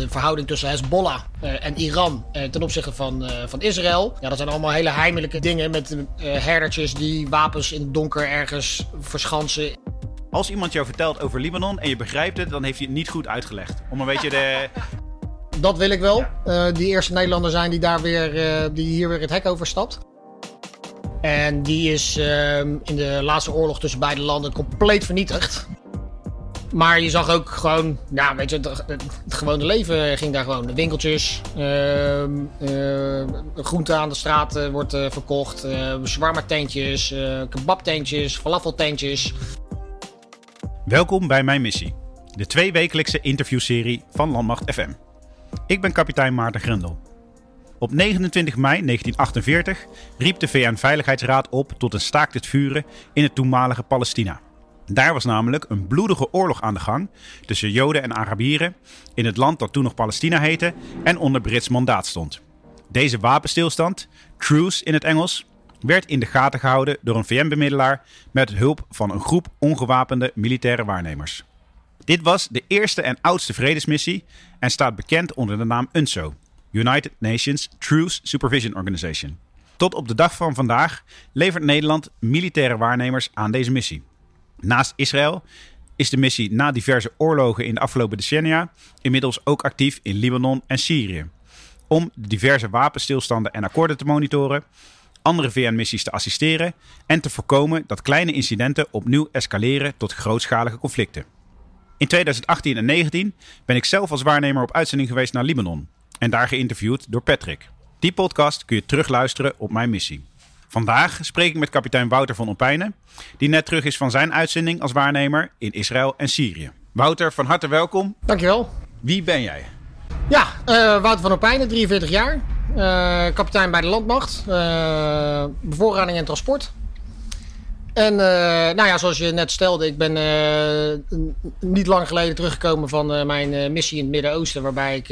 de verhouding tussen Hezbollah en Iran ten opzichte van, van Israël. Ja, dat zijn allemaal hele heimelijke dingen met herdertjes die wapens in het donker ergens verschansen. Als iemand jou vertelt over Libanon en je begrijpt het, dan heeft hij het niet goed uitgelegd. Om een beetje de. Dat wil ik wel. Uh, die eerste Nederlander zijn die, daar weer, uh, die hier weer het hek overstapt. En die is uh, in de laatste oorlog tussen beide landen compleet vernietigd. Maar je zag ook gewoon, ja, weet je, het, gewone leven ging daar gewoon. De winkeltjes, uh, groente aan de straat wordt verkocht, uh, shawarma tentjes, kebab tentjes, falafel tentjes. Welkom bij Mijn Missie, de tweewekelijkse interviewserie van Landmacht FM. Ik ben kapitein Maarten Grendel. Op 29 mei 1948 riep de VN-veiligheidsraad op tot een staakt het vuren in het toenmalige Palestina. Daar was namelijk een bloedige oorlog aan de gang tussen Joden en Arabieren in het land dat toen nog Palestina heette en onder Brits mandaat stond. Deze wapenstilstand, truce in het Engels, werd in de gaten gehouden door een VN-bemiddelaar met hulp van een groep ongewapende militaire waarnemers. Dit was de eerste en oudste vredesmissie en staat bekend onder de naam UNSO, United Nations Truce Supervision Organization. Tot op de dag van vandaag levert Nederland militaire waarnemers aan deze missie. Naast Israël is de missie na diverse oorlogen in de afgelopen decennia inmiddels ook actief in Libanon en Syrië. Om diverse wapenstilstanden en akkoorden te monitoren, andere VN-missies te assisteren en te voorkomen dat kleine incidenten opnieuw escaleren tot grootschalige conflicten. In 2018 en 2019 ben ik zelf als waarnemer op uitzending geweest naar Libanon en daar geïnterviewd door Patrick. Die podcast kun je terugluisteren op mijn missie. Vandaag spreek ik met kapitein Wouter van Opijnen, die net terug is van zijn uitzending als waarnemer in Israël en Syrië. Wouter, van harte welkom. Dankjewel. Wie ben jij? Ja, uh, Wouter van Opijnen, 43 jaar. Uh, kapitein bij de landmacht. Uh, bevoorrading en transport. En uh, nou ja, zoals je net stelde, ik ben niet lang geleden teruggekomen van mijn missie in het Midden-Oosten, waarbij ik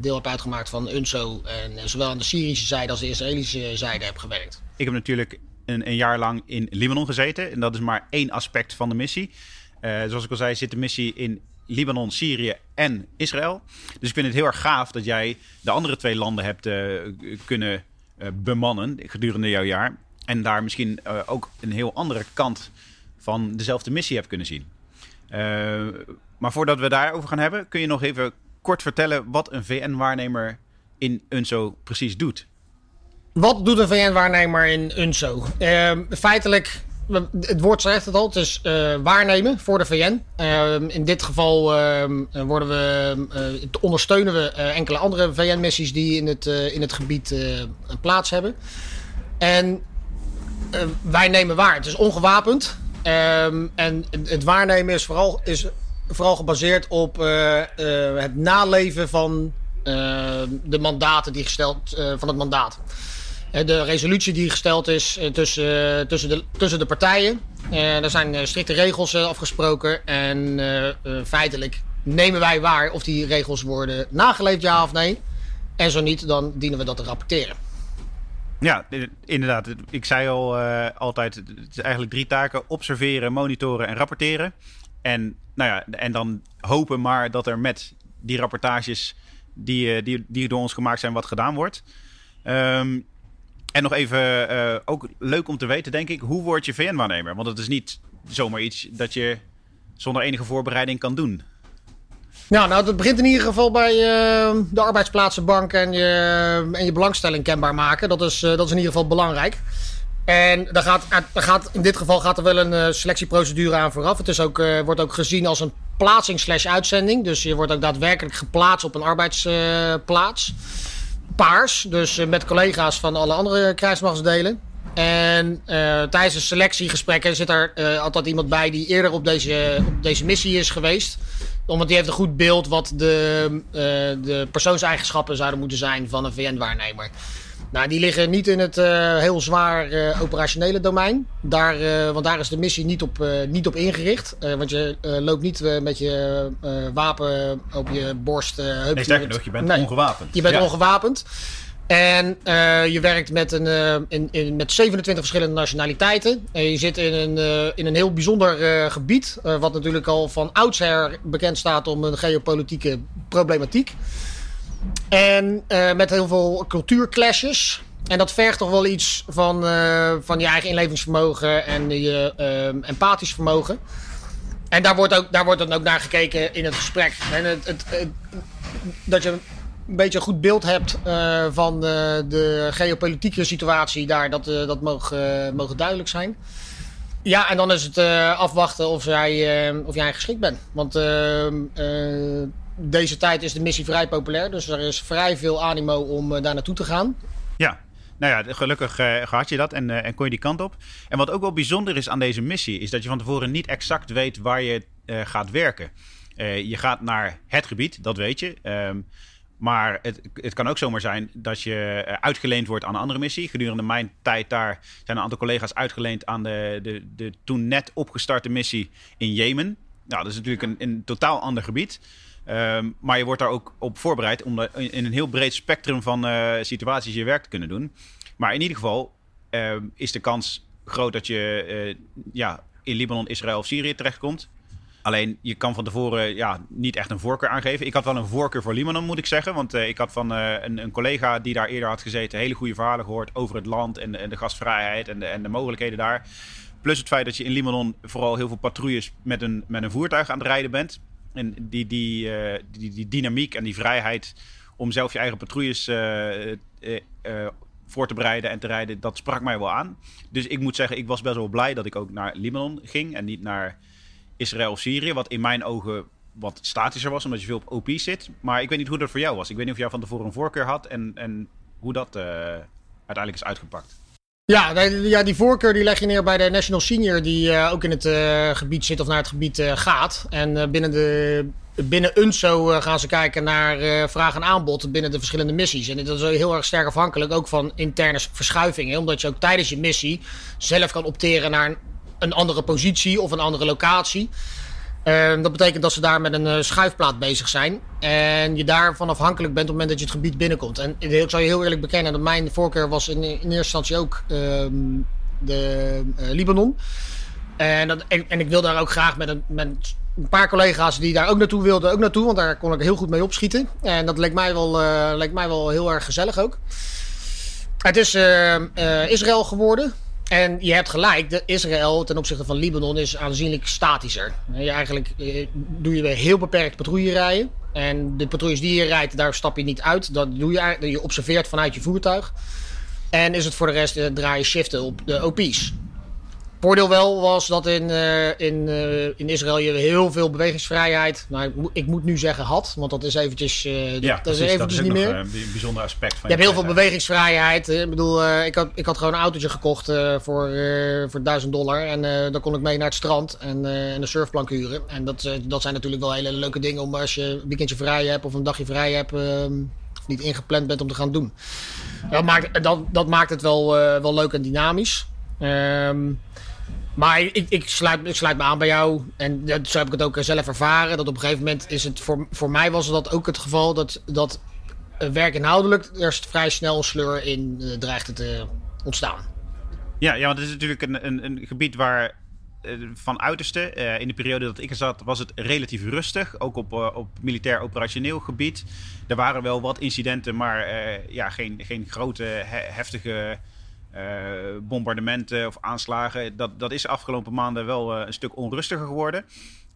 deel heb uitgemaakt van UNSO en zowel aan de Syrische zijde als de Israëlische zijde heb gewerkt. Ik heb natuurlijk een, een jaar lang in Libanon gezeten en dat is maar één aspect van de missie. zoals ik al zei, zit de missie in Libanon, Syrië en Israël. Dus ik vind het heel erg gaaf dat jij de andere twee landen hebt uh, kunnen uh, bemannen gedurende jouw jaar. En daar misschien uh, ook een heel andere kant van dezelfde missie hebt kunnen zien. maar voordat we daarover gaan hebben, kun je nog even kort vertellen wat een VN-waarnemer in UNSO precies doet? Wat doet een VN-waarnemer in UNSO? feitelijk het woord zegt het al, het is uh, waarnemen voor de VN. Uh, in dit geval uh, worden we, ondersteunen we enkele andere VN-missies die in het, in het gebied plaats hebben. En wij nemen waar. Het is ongewapend. Ehm, en het waarnemen is vooral, is vooral gebaseerd op het naleven van de mandaten die gesteld van het mandaat. De resolutie die gesteld is eh, tussen, tussen, de, tussen de partijen. Er eh, zijn eh, strikte regels afgesproken. En feitelijk nemen wij waar of die regels worden nageleefd, ja of nee. En zo niet, dan dienen we dat te rapporteren. Ja, inderdaad. Ik zei al altijd, het is eigenlijk drie taken. Observeren, monitoren en rapporteren. En, nou ja, en dan hopen maar dat er met die rapportages die, die, die door ons gemaakt zijn, wat gedaan wordt. Um, en nog even, ook leuk om te weten, denk ik, hoe word je VN-waarnemer? Want het is niet zomaar iets dat je zonder enige voorbereiding kan doen. Ja, nou, dat begint in ieder geval bij uh, de arbeidsplaatsenbank en je, en je belangstelling kenbaar maken. Dat is, uh, dat is in ieder geval belangrijk. En daar gaat, gaat, in dit geval gaat er wel een selectieprocedure aan vooraf. Het is ook, wordt ook gezien als een plaatsing slash uitzending. Dus je wordt ook daadwerkelijk geplaatst op een arbeidsplaats paars. Dus eh, met collega's van alle andere krijgsmachtsdelen. En tijdens de selectiegesprekken zit er altijd iemand bij die eerder op deze, op deze missie is geweest. Omdat die heeft een goed beeld wat de, uh, de persoonseigenschappen zouden moeten zijn van een VN-waarnemer. Nou, die liggen niet in het uh, heel zwaar uh, operationele domein. Daar, uh, want daar is de missie niet op, niet op ingericht. want je loopt niet met je wapen op je borst. nee, sterker nog, je bent nee, ongewapend. Je bent ja. ongewapend. En je werkt met, een, in, in, met 27 verschillende nationaliteiten. En je zit in een, in een heel bijzonder gebied. wat natuurlijk al van oudsher bekend staat om een geopolitieke problematiek. En met heel veel cultuurclashes. En dat vergt toch wel iets van, van je eigen inlevingsvermogen en je empathisch vermogen. En daar wordt, ook, daar wordt dan ook naar gekeken in het gesprek. En het, het, dat je een beetje een goed beeld hebt uh, van de, de, geopolitieke situatie daar, dat, dat mogen, mogen duidelijk zijn. Ja, en dan is het afwachten of jij, of jij geschikt bent. Want ehm, deze tijd is de missie vrij populair. Dus er is vrij veel animo om daar naartoe te gaan. Ja, nou ja, gelukkig uh, had je dat en, en kon je die kant op. En wat ook wel bijzonder is aan deze missie, is dat je van tevoren niet exact weet waar je gaat werken. je gaat naar het gebied, dat weet je. Um, maar het, het kan ook zomaar zijn dat je uitgeleend wordt aan een andere missie. Gedurende mijn tijd daar zijn een aantal collega's uitgeleend aan de, de, de toen net opgestarte missie in Jemen. Nou, dat is natuurlijk een, een totaal ander gebied. Um, maar je wordt daar ook op voorbereid om in een heel breed spectrum van uh, situaties je werk te kunnen doen. Maar in ieder geval uh, is de kans groot dat je uh, ja, in Libanon, Israël of Syrië terechtkomt. Alleen je kan van tevoren ja, niet echt een voorkeur aangeven. Ik had wel een voorkeur voor Libanon, moet ik zeggen. Want uh, ik had van een, een, collega die daar eerder had gezeten hele goede verhalen gehoord over het land en, en de gastvrijheid en de, en de mogelijkheden daar. Plus het feit dat je in Libanon vooral heel veel patrouilles met een, met een voertuig aan het rijden bent. En die, die, uh, die, die, dynamiek en die vrijheid om zelf je eigen patrouilles voor te bereiden en te rijden, dat sprak mij wel aan. Dus ik moet zeggen, ik was best wel blij dat ik ook naar Libanon ging en niet naar Israël of Syrië. Wat in mijn ogen wat statischer was, omdat je veel op OP zit. Maar ik weet niet hoe dat voor jou was. Ik weet niet of jij van tevoren een voorkeur had en, en hoe dat uiteindelijk is uitgepakt. Ja, ja, die voorkeur die leg je neer bij de National Senior, die uh, ook in het uh, gebied zit of naar het gebied gaat. En binnen, de, binnen UNSO gaan ze kijken naar vraag en aanbod binnen de verschillende missies. En dat is heel erg sterk afhankelijk ook van interne verschuivingen, omdat je ook tijdens je missie zelf kan opteren naar een andere positie of een andere locatie. Uh, dat betekent dat ze daar met een uh, schuifplaat bezig zijn. En je daarvan afhankelijk bent op het moment dat je het gebied binnenkomt. En ik zal je heel eerlijk bekennen dat mijn voorkeur was in, in eerste instantie ook uh, de uh, Libanon. En, dat, en, ik wil daar ook graag met een, met een paar collega's die daar ook naartoe wilden, ook naartoe. Want daar kon ik heel goed mee opschieten. En dat leek mij wel, leek mij wel heel erg gezellig ook. Het is Israël geworden. En je hebt gelijk, Israël ten opzichte van Libanon is aanzienlijk statischer. Je eigenlijk eh, doe je heel beperkt patrouille rijden. En de patrouilles die je rijdt, daar stap je niet uit. Dat doe je, je observeert vanuit je voertuig. En is het voor de rest uh, draai je shiften op de OP's. Voordeel wel was dat in, uh, in, uh, in Israël je heel veel bewegingsvrijheid. Nou, ik moet nu zeggen had, want dat is eventjes, uh, ja, dat precies, is eventjes dat is niet meer. Een bijzonder aspect van je, hebt heel veel bewegingsvrijheid. Ik bedoel, ik, had, ik had gewoon een autootje gekocht voor, voor 1000 dollar. En dan kon ik mee naar het strand en, en een surfplank huren. En dat, dat zijn natuurlijk wel hele leuke dingen om als je een weekendje vrij hebt of een dagje vrij hebt. Ehm, niet ingepland bent om te gaan doen. Dat maakt, dat, dat maakt het wel, wel leuk en dynamisch. Um, maar ik, ik, sluit, sluit me aan bij jou. En dat, zo heb ik het ook zelf ervaren. Dat op een gegeven moment is het voor, voor mij was dat ook het geval dat, dat werk inhoudelijk er vrij snel sleur in uh, dreigde te ontstaan. Ja, ja, want het is natuurlijk een, een, een gebied waar van uiterste. In de periode dat ik er zat, was het relatief rustig. Ook op, op militair operationeel gebied. Er waren wel wat incidenten, maar ja, geen, geen grote heftige bombardementen of aanslagen. Dat, dat is de afgelopen maanden wel uh, een stuk onrustiger geworden.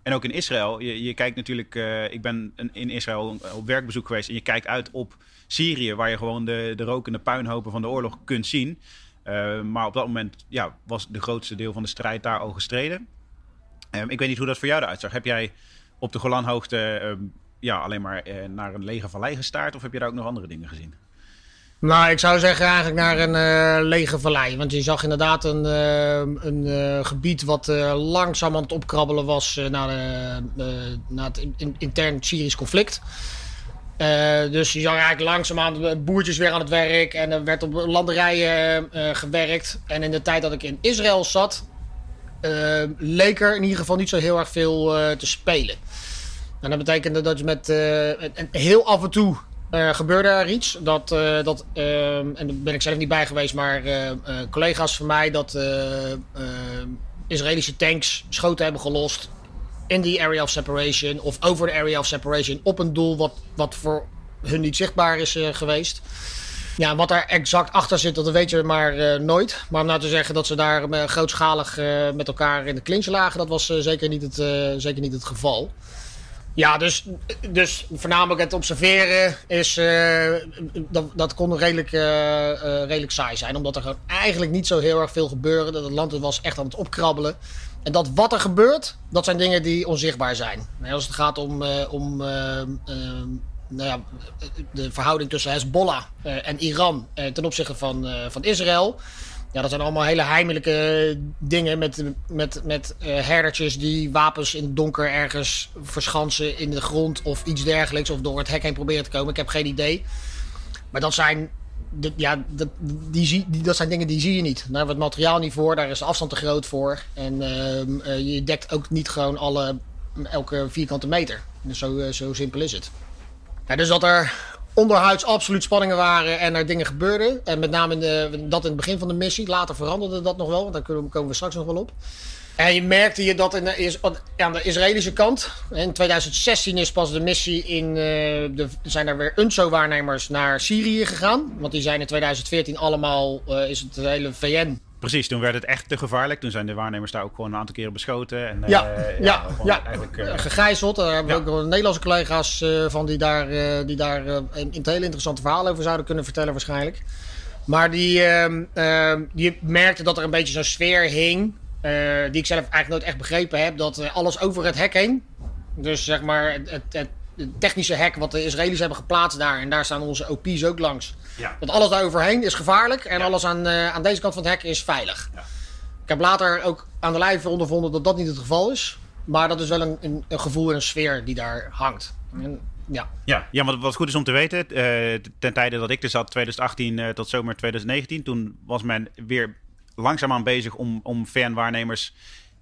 En ook in Israël. Je, je kijkt natuurlijk, uh, ik ben in Israël op werkbezoek geweest. En je kijkt uit op Syrië, waar je gewoon de, de rokende puinhopen van de oorlog kunt zien. maar op dat moment ja, was de grootste deel van de strijd daar al gestreden. Ehm, ik weet niet hoe dat voor jou eruit zag. Heb jij op de Golanhoogte ehm, ja, alleen maar naar een lege vallei gestaard? Of heb je daar ook nog andere dingen gezien? Nou, ik zou zeggen eigenlijk naar een uh, lege vallei. Want je zag inderdaad een, uh, een uh, gebied wat langzaam aan het opkrabbelen was naar, naar het in, intern Syrisch conflict. dus je zag eigenlijk langzaamaan de boertjes weer aan het werk en er werd op landerijen gewerkt. En in de tijd dat ik in Israël zat, leek er in ieder geval niet zo heel erg veel te spelen. En dat betekende dat je met heel af en toe gebeurde er iets. Dat, dat, ehm, en daar ben ik zelf niet bij geweest, maar collega's van mij dat Israëlische tanks schoten hebben gelost in die area of separation of over de area of separation op een doel wat, wat voor hun niet zichtbaar is geweest. Ja, wat daar exact achter zit, dat weet je maar nooit. Maar om nou te zeggen dat ze daar grootschalig met elkaar in de clinch lagen, dat was zeker, niet het, zeker niet het geval. Ja, dus, dus voornamelijk het observeren is, dat, dat kon redelijk, redelijk saai zijn. Omdat er eigenlijk niet zo heel erg veel gebeurde. Dat het land was echt aan het opkrabbelen. En dat wat er gebeurt, dat zijn dingen die onzichtbaar zijn. Als het gaat om, om nou ja, de verhouding tussen Hezbollah en Iran ten opzichte van, van Israël. Ja, dat zijn allemaal hele heimelijke dingen met, met, met herdertjes die wapens in het donker ergens verschansen in de grond of iets dergelijks. Of door het hek heen proberen te komen. Ik heb geen idee. Maar dat zijn, ja, die, die, dat zijn dingen die zie je niet. Daar hebben we het materiaal niet voor, daar is de afstand te groot voor. En ehm, je dekt ook niet gewoon alle, elke vierkante meter. Dus zo, zo simpel is het. Ja, dus dat er onderhuids absoluut spanningen waren en er dingen gebeurden. En met name dat in het begin van de missie. Later veranderde dat nog wel, want daar komen we straks nog wel op. En je merkte je dat aan de Israëlische kant. In 2016 is pas de missie in. Uh, de, zijn er weer UNSO-waarnemers naar Syrië gegaan. Want die zijn in 2014 allemaal. Uh, is het hele VN Precies, toen werd het echt te gevaarlijk. Toen zijn de waarnemers daar ook gewoon een aantal keren beschoten. En, ja, uh, ja, ja, eigenlijk, uh, gegijzeld. Daar hebben we ook Nederlandse collega's uh, van die daar, die daar een, een hele interessante verhaal over zouden kunnen vertellen waarschijnlijk. Maar die, ehm, ehm, die merkte dat er een beetje zo'n sfeer hing. die ik zelf eigenlijk nooit echt begrepen heb. Dat alles over het hek heen. Dus zeg maar het, het technische hek wat de Israëli's hebben geplaatst daar. En daar staan onze OP's ook langs. Ja. Want alles daar overheen is gevaarlijk. En alles aan, uh, aan deze kant van het hek is veilig. Ja. Ik heb later ook aan de lijve ondervonden dat dat niet het geval is. Maar dat is wel een, een, een gevoel en een sfeer die daar hangt. En, ja. Ja, ja, wat, wat goed is om te weten, uh, ten tijde dat ik er zat, 2018 uh, tot zomer 2019, toen was men weer langzaamaan bezig om, om VN-waarnemers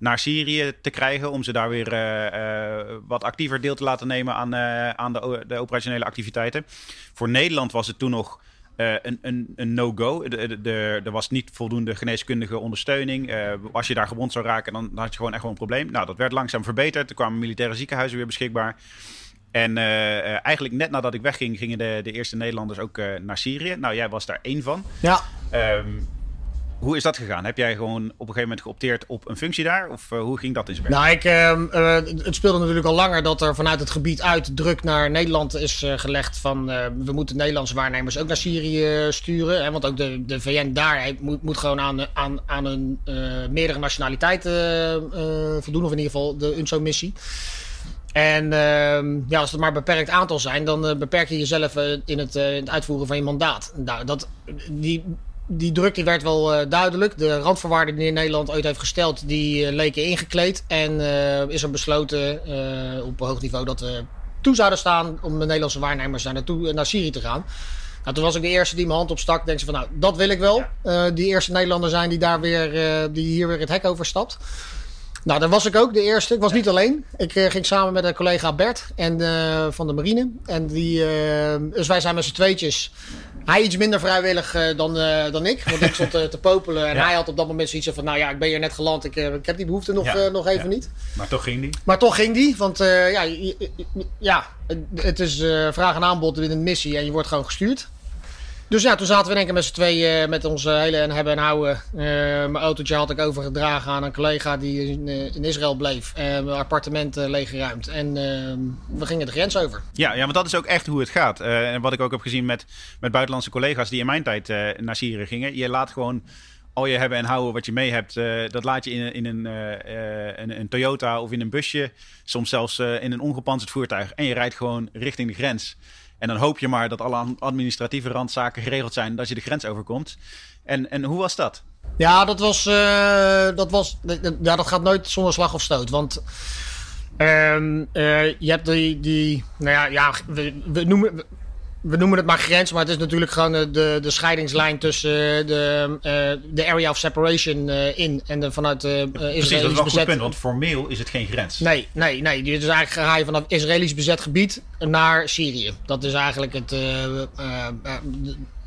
naar Syrië te krijgen. Om ze daar weer uh, uh, wat actiever deel te laten nemen aan, uh, aan de, de, operationele activiteiten. Voor Nederland was het toen nog een, een, een no-go. Er was niet voldoende geneeskundige ondersteuning. als je daar gewond zou raken, dan, dan, had je gewoon echt wel een probleem. Nou, dat werd langzaam verbeterd. Er kwamen militaire ziekenhuizen weer beschikbaar. En eigenlijk net nadat ik wegging, gingen de, de eerste Nederlanders ook naar Syrië. Nou, jij was daar één van. Ja. Um, hoe is dat gegaan? Heb jij gewoon op een gegeven moment geopteerd op een functie daar? Of uh, hoe ging dat in zijn Nou, ik, uh, het speelde natuurlijk al langer dat er vanuit het gebied uit druk naar Nederland is uh, gelegd van we moeten Nederlandse waarnemers ook naar Syrië sturen. Hè, want ook de, de VN daar moet, moet gewoon aan, aan, aan een meerdere nationaliteiten voldoen. Of in ieder geval de UNSO-missie. En ehm, ja, als het maar een beperkt aantal zijn, dan beperk je jezelf in het, in, het, uitvoeren van je mandaat. Nou, dat, die, die druk die werd wel uh, duidelijk. De randvoorwaarden die in Nederland ooit heeft gesteld, die uh, leken ingekleed. En uh, is er besloten op hoog niveau dat we toe zouden staan om de Nederlandse waarnemers naar, naartoe, naar Syrië te gaan. Nou, toen was ik de eerste die mijn hand opstak. Denk ze van nou, dat wil ik wel. die eerste Nederlander zijn die, daar weer, die hier weer het hek overstapt. Nou, dan was ik ook de eerste. Ik was niet alleen. Ik ging samen met een collega Bert en, van de marine. En die, dus wij zijn met z'n tweetjes hij iets minder vrijwillig uh, dan, uh, dan ik. Want ik stond uh, te popelen. En ja. hij had op dat moment zoiets van... Nou ja, ik ben hier net geland. Ik, ik heb die behoefte nog, ja. nog even niet. Maar toch ging die? Maar toch ging die. Want ja, ja, het is vraag en aanbod in een missie. En je wordt gewoon gestuurd. Dus ja, toen zaten we één keer met z'n tweeën met onze hele en hebben en houden. Uh, mijn autootje had ik overgedragen aan een collega die in, uh, in Israël bleef. Uh, mijn appartement leeggeruimd. En we gingen de grens over. Ja, ja, want dat is ook echt hoe het gaat. en wat ik ook heb gezien met, met buitenlandse collega's die in mijn tijd naar Syrië gingen. Je laat gewoon al je hebben en houden wat je mee hebt, dat laat je in, in een, een, een, Toyota of in een busje. Soms zelfs in een ongepanzerd voertuig. En je rijdt gewoon richting de grens. En dan hoop je maar dat alle administratieve randzaken geregeld zijn, dat je de grens overkomt. En, en hoe was dat? Ja, dat was, uh, dat was. Ja, dat gaat nooit zonder slag of stoot. Want uh, uh, je hebt die. die nou ja, ja we, we noemen. We noemen het maar grens, maar het is natuurlijk gewoon de, de scheidingslijn tussen de, de area of separation in en de, vanuit de uh, Precies, dat is wel bezet... punt, want formeel is het geen grens. Nee, nee, nee. Dus eigenlijk ga je vanaf Israëlisch bezet gebied naar Syrië. Dat is eigenlijk het, de,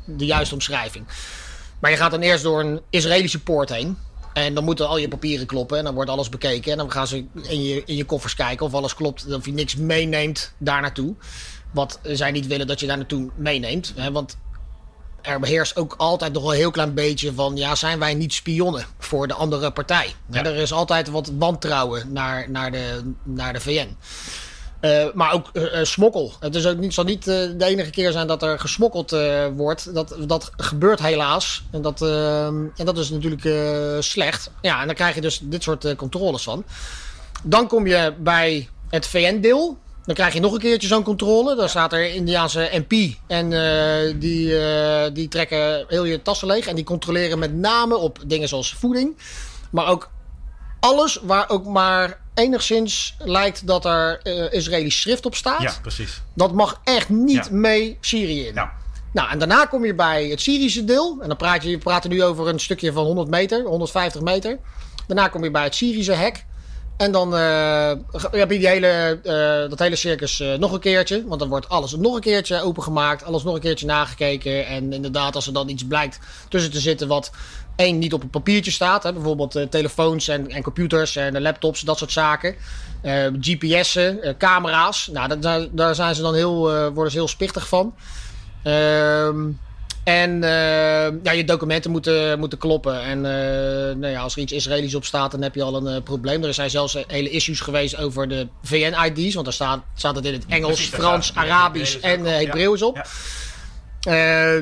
de juiste omschrijving. Maar je gaat dan eerst door een Israëlische poort heen. En dan moeten al je papieren kloppen en dan wordt alles bekeken. En dan gaan ze in je, in je koffers kijken of alles klopt. Of je niks meeneemt daar naartoe. Wat zij niet willen dat je daar naartoe meeneemt. Hè? Want er beheerst ook altijd nog een heel klein beetje van... ja, zijn wij niet spionnen voor de andere partij? Ja. Er is altijd wat wantrouwen naar, naar, de, naar de VN. Uh, maar ook uh, smokkel. Het is ook niet, zal niet uh, de enige keer zijn dat er gesmokkeld wordt. Dat, dat gebeurt helaas. En dat, en dat is natuurlijk slecht. Ja, en dan krijg je dus dit soort controles van. Dan kom je bij het VN-deel. Dan krijg je nog een keertje zo'n controle. Dan staat er Indiaanse MP. En die, die trekken heel je tassen leeg. En die controleren met name op dingen zoals voeding. Maar ook alles waar ook maar enigszins lijkt dat er uh, Israëlisch schrift op staat. Ja, precies. Dat mag echt niet mee Syrië in. Nou. nou, en daarna kom je bij het Syrische deel. En dan praat je, je praat nu over een stukje van 100 meter, 150 meter. Daarna kom je bij het Syrische hek. En dan uh, heb je die hele, uh, dat hele circus uh, nog een keertje. Want dan wordt alles nog een keertje opengemaakt. Alles nog een keertje nagekeken. En inderdaad, als er dan iets blijkt tussen te zitten wat één niet op een papiertje staat. Hè, bijvoorbeeld telefoons en, en, computers en laptops, dat soort zaken. GPS'en, camera's. Nou, daar, daar, zijn ze dan heel, worden ze heel spichtig van. Ehm, en ja, je documenten moeten, moeten kloppen. En nou ja, als er iets Israëlisch op staat, dan heb je al een probleem. Er zijn zelfs hele issues geweest over de VN-ID's. Want daar staat, staat het in het Engels, Frans, Arabisch en Hebreeuws op.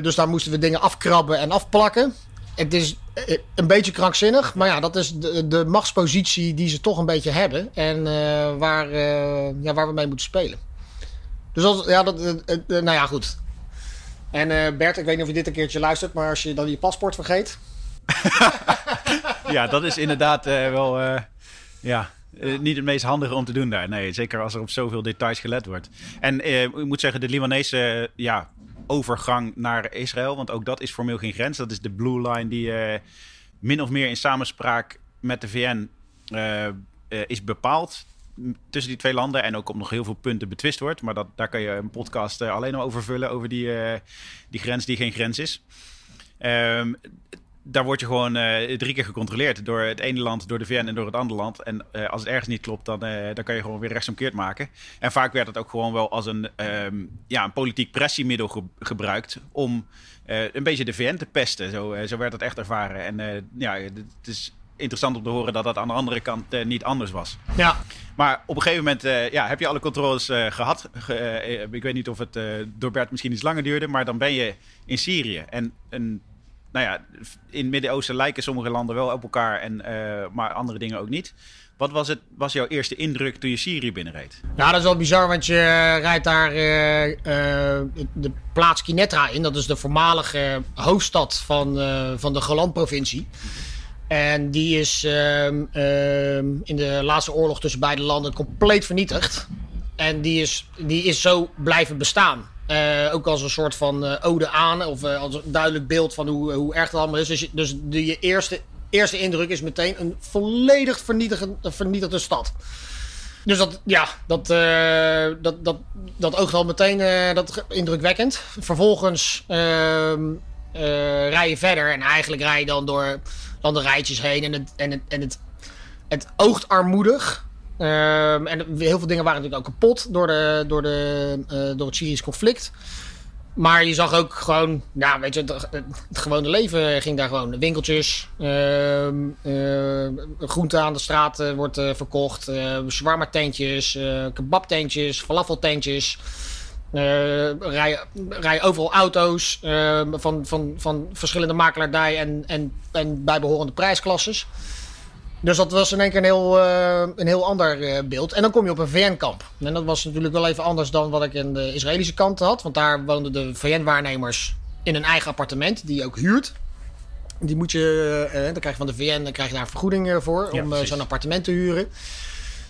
dus daar moesten we dingen afkrabben en afplakken het is eh, een beetje krankzinnig, maar ja, dat is de, de machtspositie die ze toch een beetje hebben en waar, ja, waar we mee moeten spelen. Dus dat, ja, dat, nou ja, goed. En Bert, ik weet niet of je dit een keertje luistert, maar als je dan je paspoort vergeet. ja, dat is inderdaad wel, ja, niet het meest handige om te doen daar. Nee, zeker als er op zoveel details gelet wordt. En ik moet zeggen, de Libanese ja, overgang naar Israël. Want ook dat is formeel geen grens. Dat is de blue line die min of meer in samenspraak met de VN eh, is bepaald tussen die twee landen. En ook op nog heel veel punten betwist wordt. Maar dat, daar kan je een podcast alleen al over vullen. Over die, die grens die geen grens is. Um, daar word je gewoon uh, drie keer gecontroleerd door het ene land, door de VN en door het andere land. En als het ergens niet klopt, dan, dan kan je gewoon weer rechtsomkeerd maken. En vaak werd het ook gewoon wel als een, um, ja, een politiek pressiemiddel ge gebruikt om een beetje de VN te pesten. Zo, zo werd het echt ervaren. En ja, het is interessant om te horen dat dat aan de andere kant niet anders was. Ja. Maar op een gegeven moment ja, heb je alle controles gehad. Ge ik weet niet of het door Bert misschien iets langer duurde, maar dan ben je in Syrië. En nou ja, in het Midden-Oosten lijken sommige landen wel op elkaar, en, maar andere dingen ook niet. Wat was, het, was jouw eerste indruk toen je Syrië binnenreed? Ja, dat is wel bizar, want je rijdt daar de plaats Kinetra in. Dat is de voormalige hoofdstad van, van de Golan-provincie. En die is ehm, ehm, in de laatste oorlog tussen beide landen compleet vernietigd. En die is, die is zo blijven bestaan. Uh, ook als een soort van uh, ode aan, of uh, als een duidelijk beeld van hoe, hoe erg het allemaal is. Dus, dus de, je eerste, eerste indruk is meteen een volledig vernietigde stad. Dus dat, ja, dat, dat, dat, dat oogt al meteen dat indrukwekkend. Vervolgens ehm, rij je verder en eigenlijk rij je dan door landerijtjes heen. En het, en het, en het, het oogt armoedig. Um, en heel veel dingen waren natuurlijk ook kapot door, de, door, de, uh, door het Syrisch conflict. Maar je zag ook gewoon, ja, weet je, het, gewone leven ging daar gewoon. Winkeltjes, uh, uh, groente aan de straat uh, wordt verkocht, uh, shawarma tentjes, kebabtentjes, falafeltentjes. Rijden, rijden overal auto's ehm, van, van, van verschillende makelaardij en, en, en bijbehorende prijsklasses. Dus dat was in één keer een heel, uh, een heel ander uh, beeld. En dan kom je op een VN-kamp. En dat was natuurlijk wel even anders dan wat ik in de Israëlische kant had. Want daar woonden de VN-waarnemers in een eigen appartement, die je ook huurt. Die moet je, uh, dan krijg je van de VN dan krijg je daar een vergoeding voor om zo'n appartement te huren.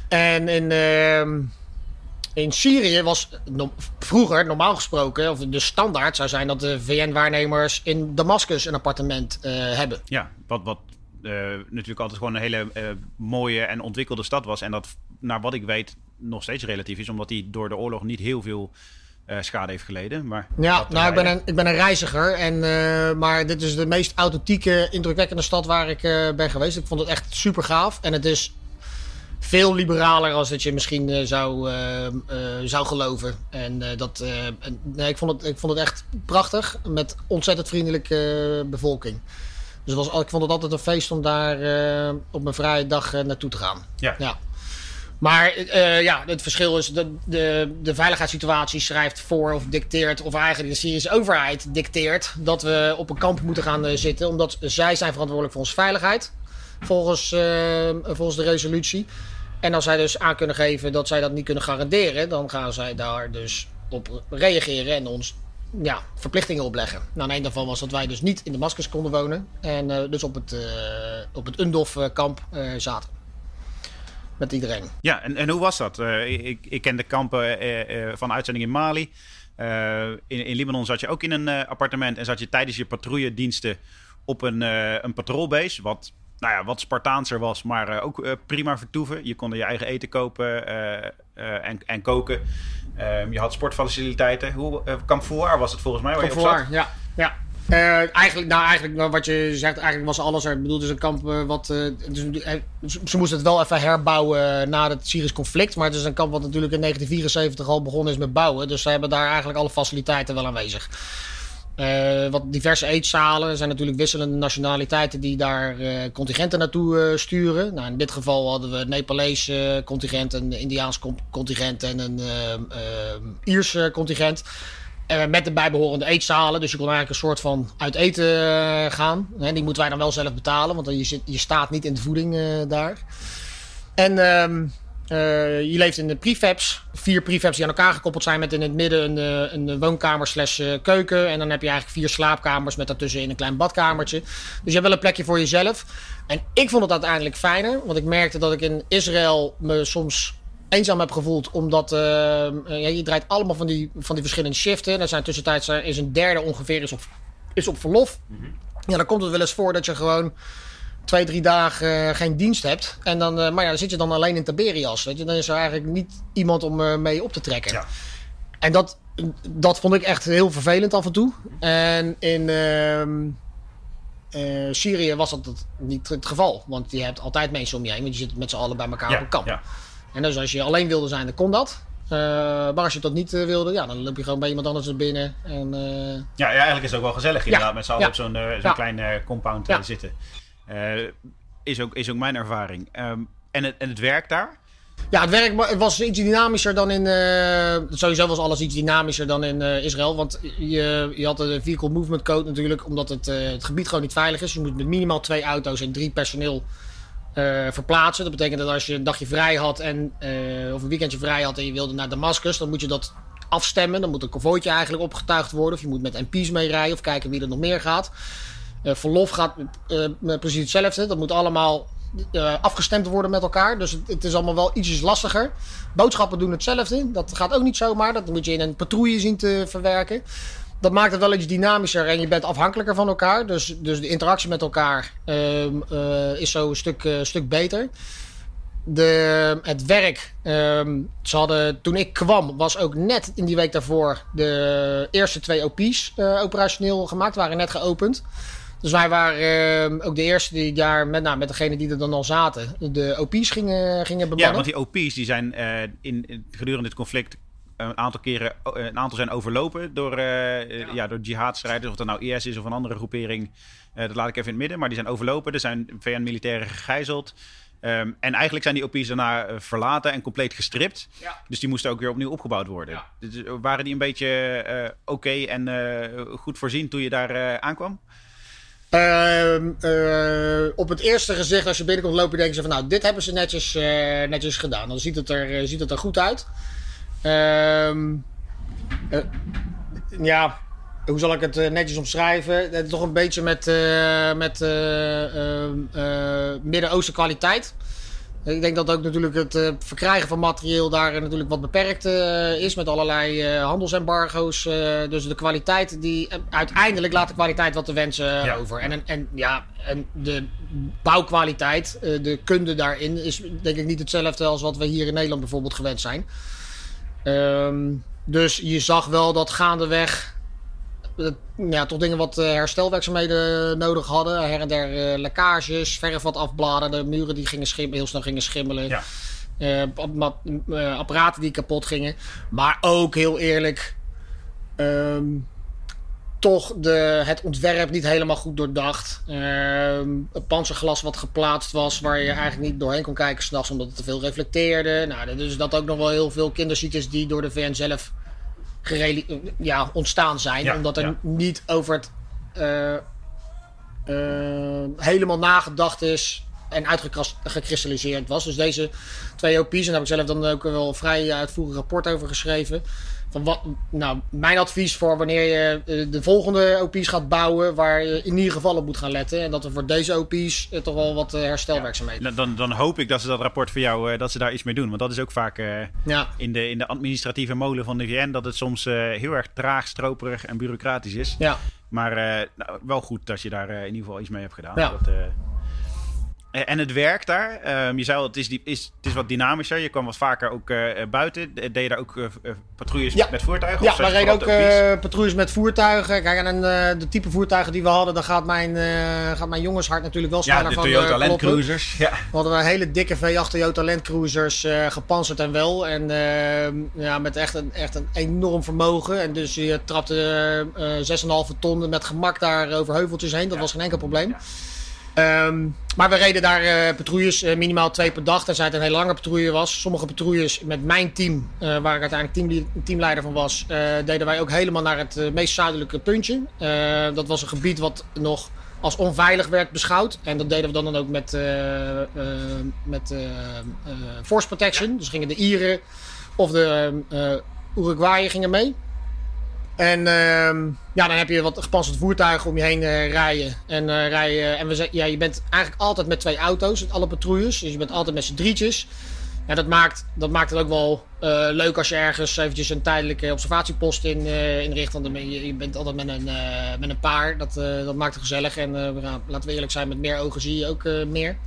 En in, ehm, in Syrië was vroeger, normaal gesproken, of de standaard zou zijn dat de VN-waarnemers in Damascus een appartement hebben. Ja, wat, wat natuurlijk altijd gewoon een hele mooie en ontwikkelde stad was. En dat, naar wat ik weet, nog steeds relatief is, omdat die door de oorlog niet heel veel uh, schade heeft geleden. Maar ja, nou, ik ben, een, ik ben een reiziger. En, uh, maar dit is de meest authentieke, indrukwekkende stad waar ik uh, ben geweest. Ik vond het echt super gaaf. En het is veel liberaler als dat je misschien zou, zou geloven. En dat, nee, ik, vond het, ik vond het echt prachtig. Met ontzettend vriendelijke bevolking. Dus was, ik vond het altijd een feest om daar op mijn vrije dag naartoe te gaan. Ja. ja. Maar uh, ja, het verschil is dat de, de veiligheidssituatie schrijft voor of dicteert, of eigenlijk de Syrische overheid dicteert, dat we op een kamp moeten gaan uh, zitten, omdat zij zijn verantwoordelijk voor onze veiligheid, volgens, uh, volgens de resolutie. En als zij dus aan kunnen geven dat zij dat niet kunnen garanderen, dan gaan zij daar dus op reageren en ons ja, verplichtingen opleggen. Nou, een daarvan was dat wij dus niet in de maskers konden wonen en dus op het, op het Undof-kamp zaten met iedereen. Ja, en, en hoe was dat? Uh, ik, ik ken de kampen uh, van uitzending in Mali. in, in Libanon zat je ook in een appartement en zat je tijdens je patrouillediensten op een, een patrolbase. Wat, nou ja, wat Spartaanser was, maar ook prima vertoeven. Je kon er je eigen eten kopen en, en koken. Ehm, je had sportfaciliteiten. Hoe, Kamp was het volgens mij waar Kamp je op zat? ja. ja. Uh, eigenlijk, nou, eigenlijk wat je zegt, eigenlijk was alles er. Ik bedoel, het is een kamp uh, wat. Uh, dus, ze moesten het wel even herbouwen na het Syrisch conflict. Maar het is een kamp wat natuurlijk in 1974 al begonnen is met bouwen. Dus ze hebben daar eigenlijk alle faciliteiten wel aanwezig. Wat diverse eetzalen. Er zijn natuurlijk wisselende nationaliteiten die daar contingenten naartoe sturen. Nou, in dit geval hadden we het Nepalese contingent, een Indiaans contingent en een Ierse contingent. Uh, met de bijbehorende eetzalen. Dus je kon eigenlijk een soort van uit eten uh, gaan. Hè, die moeten wij dan wel zelf betalen, want je, zit, je staat niet in de voeding uh, daar. En ehm, je leeft in de prefabs. Vier prefabs die aan elkaar gekoppeld zijn met in het midden een, een woonkamer slash keuken. En dan heb je eigenlijk vier slaapkamers met daartussenin een klein badkamertje. Dus je hebt wel een plekje voor jezelf. En ik vond het uiteindelijk fijner, want ik merkte dat ik in Israël me soms eenzaam heb gevoeld. Omdat uh, ja, je draait allemaal van die, van die verschillende shiften. Er zijn tussentijds is een derde ongeveer is op, is op verlof. -hmm. Ja, dan komt het wel eens voor dat je gewoon twee, drie dagen uh, geen dienst hebt. En dan, uh, maar ja, dan zit je dan alleen in Tiberias. Weet je? Dan is er eigenlijk niet iemand om mee op te trekken. Ja. En dat, dat vond ik echt heel vervelend af en toe. En in ehm, Syrië was dat niet het geval. Want je hebt altijd mensen om je heen. Want je zit met z'n allen bij elkaar ja, op een kamp. Ja. En dus als je alleen wilde zijn, dan kon dat. Uh, maar als je dat niet uh, wilde, ja, dan loop je gewoon bij iemand anders naar binnen. En, uh... ja, ja, eigenlijk is het ook wel gezellig inderdaad met z'n allen op zo'n zo'n klein compound zitten. Is, ook, is ook mijn ervaring. Um, en, het, en het werk daar? Ja, het werk was iets dynamischer dan in. sowieso was alles iets dynamischer dan in Israël. Want je, je had de Vehicle Movement Code natuurlijk, omdat het, het gebied gewoon niet veilig is. Je moet met minimaal twee auto's en drie personeel verplaatsen. Dat betekent dat als je een dagje vrij had en, of een weekendje vrij had en je wilde naar Damascus, dan moet je dat afstemmen. Dan moet een konvooitje eigenlijk opgetuigd worden. Of je moet met MP's meerijden of kijken wie er nog meer gaat. Uh, verlof gaat met precies hetzelfde. Dat moet allemaal afgestemd worden met elkaar. Dus het, is allemaal wel ietsjes lastiger. Boodschappen doen hetzelfde. Dat gaat ook niet zomaar. Dat moet je in een patrouille zien te verwerken dat maakt het wel iets dynamischer en je bent afhankelijker van elkaar. Dus, dus de interactie met elkaar uh, is zo een stuk, stuk beter. De, het werk, um, ze hadden, toen ik kwam, was ook net in die week daarvoor de eerste twee OP's operationeel gemaakt, waren net geopend. Dus wij waren uh, ook de eerste die daar, met, nou, met degene die er dan al zaten, de OP's gingen, gingen bemannen. Ja, want die OP's die zijn uh, in, gedurende dit conflict een aantal keren een aantal zijn overlopen door, uh, ja. ja. door jihadstrijders. Of dat nou IS is of een andere groepering. Uh, dat laat ik even in het midden. Maar die zijn overlopen. Er zijn VN-militairen gegijzeld. Um, en eigenlijk zijn die OP's daarna verlaten en compleet gestript. Ja. Dus die moesten ook weer opnieuw opgebouwd worden. Dus waren die een beetje uh, oké okay en goed voorzien toen je daar aankwam? Uh, uh, op het eerste gezicht, als je binnenkomt lopen, denken ze van nou, dit hebben ze netjes, netjes gedaan. Dan ziet het, er, ziet het er goed uit. Uh, ja, hoe zal ik het netjes omschrijven? Is toch een beetje met, uh, met Midden-Oosten kwaliteit. Ik denk dat ook natuurlijk het uh, verkrijgen van materieel daar natuurlijk wat beperkt uh, is met allerlei uh, handelsembargo's. dus de kwaliteit, die, uiteindelijk laat de kwaliteit wat te wensen ja. over. En, en, ja, en de bouwkwaliteit, de kunde daarin, is denk ik niet hetzelfde als wat we hier in Nederland bijvoorbeeld gewend zijn. Um, dus je zag wel dat gaandeweg ja, toch dingen wat herstelwerkzaamheden nodig hadden. Her en der uh, lekkages, verf wat afbladen, de muren die gingen heel snel gingen schimmelen. Ja. Uh, apparaten die kapot gingen. Maar ook heel eerlijk, um, toch de, het ontwerp niet helemaal goed doordacht. Um, het panzerglas wat geplaatst was, waar je eigenlijk niet doorheen kon kijken s'nachts omdat het te veel reflecteerde. Nou, dus dat ook nog wel heel veel kinderziektes die door de VN zelf ja, ontstaan zijn. omdat er niet over het uh, uh, helemaal nagedacht is en uitgekristalliseerd was. Dus deze twee OP's, en daar heb ik zelf dan ook wel een vrij uitvoerig rapport over geschreven. Van wat, nou, mijn advies voor wanneer je eh, de volgende OP's gaat bouwen, waar je in ieder geval op moet gaan letten. En dat er voor deze OP's toch wel wat herstelwerkzaamheden. Ja. Dan, dan hoop ik dat ze dat rapport voor jou, dat ze daar iets mee doen. Want dat is ook vaak ja. in, de, in de administratieve molen van de VN, dat het soms heel erg traag, stroperig en bureaucratisch is. Ja. Maar nou, wel goed dat je daar in ieder geval iets mee hebt gedaan. Ja. Dat, eh, en het werk daar, um, je zei al, het is, is, het is wat dynamischer. Je kwam wat vaker ook uh, buiten. Deed je daar ook uh, patrouilles ja. met voertuigen? Ja, wij reden ook patrouilles met voertuigen. Kijk, en de type voertuigen die we hadden, dan gaat mijn, gaat mijn jongenshart natuurlijk wel sneller van Ja, de Toyota Land Cruisers. Ja. We hadden we hele dikke V8 Toyota Land Cruisers, gepanzerd en wel. En ehm, ja, met echt een, echt een enorm vermogen. En dus je trapte 6,5 ton met gemak daar over heuveltjes heen. Dat was geen enkel probleem. Um, maar we reden daar uh, patrouilles, uh, minimaal twee per dag. Tenzij het een hele lange patrouille was. Sommige patrouilles met mijn team, uh, waar ik uiteindelijk team, teamleider van was, deden wij ook helemaal naar het meest zuidelijke puntje. dat was een gebied wat nog als onveilig werd beschouwd. En dat deden we dan, dan ook met, met force protection. Dus gingen de Ieren of de Uruguayen gingen mee. En uh, ja, dan heb je wat gepantserde voertuigen om je heen uh, rijden. En, uh, rijden. en we, ja, je bent eigenlijk altijd met twee auto's, alle patrouilles. Dus je bent altijd met z'n drietjes. Ja, dat maakt, dat maakt het ook wel uh, leuk als je ergens eventjes een tijdelijke observatiepost in, inricht. Want ben je, je bent altijd met een, met een paar. Dat, dat maakt het gezellig. En laten we eerlijk zijn, met meer ogen zie je ook meer.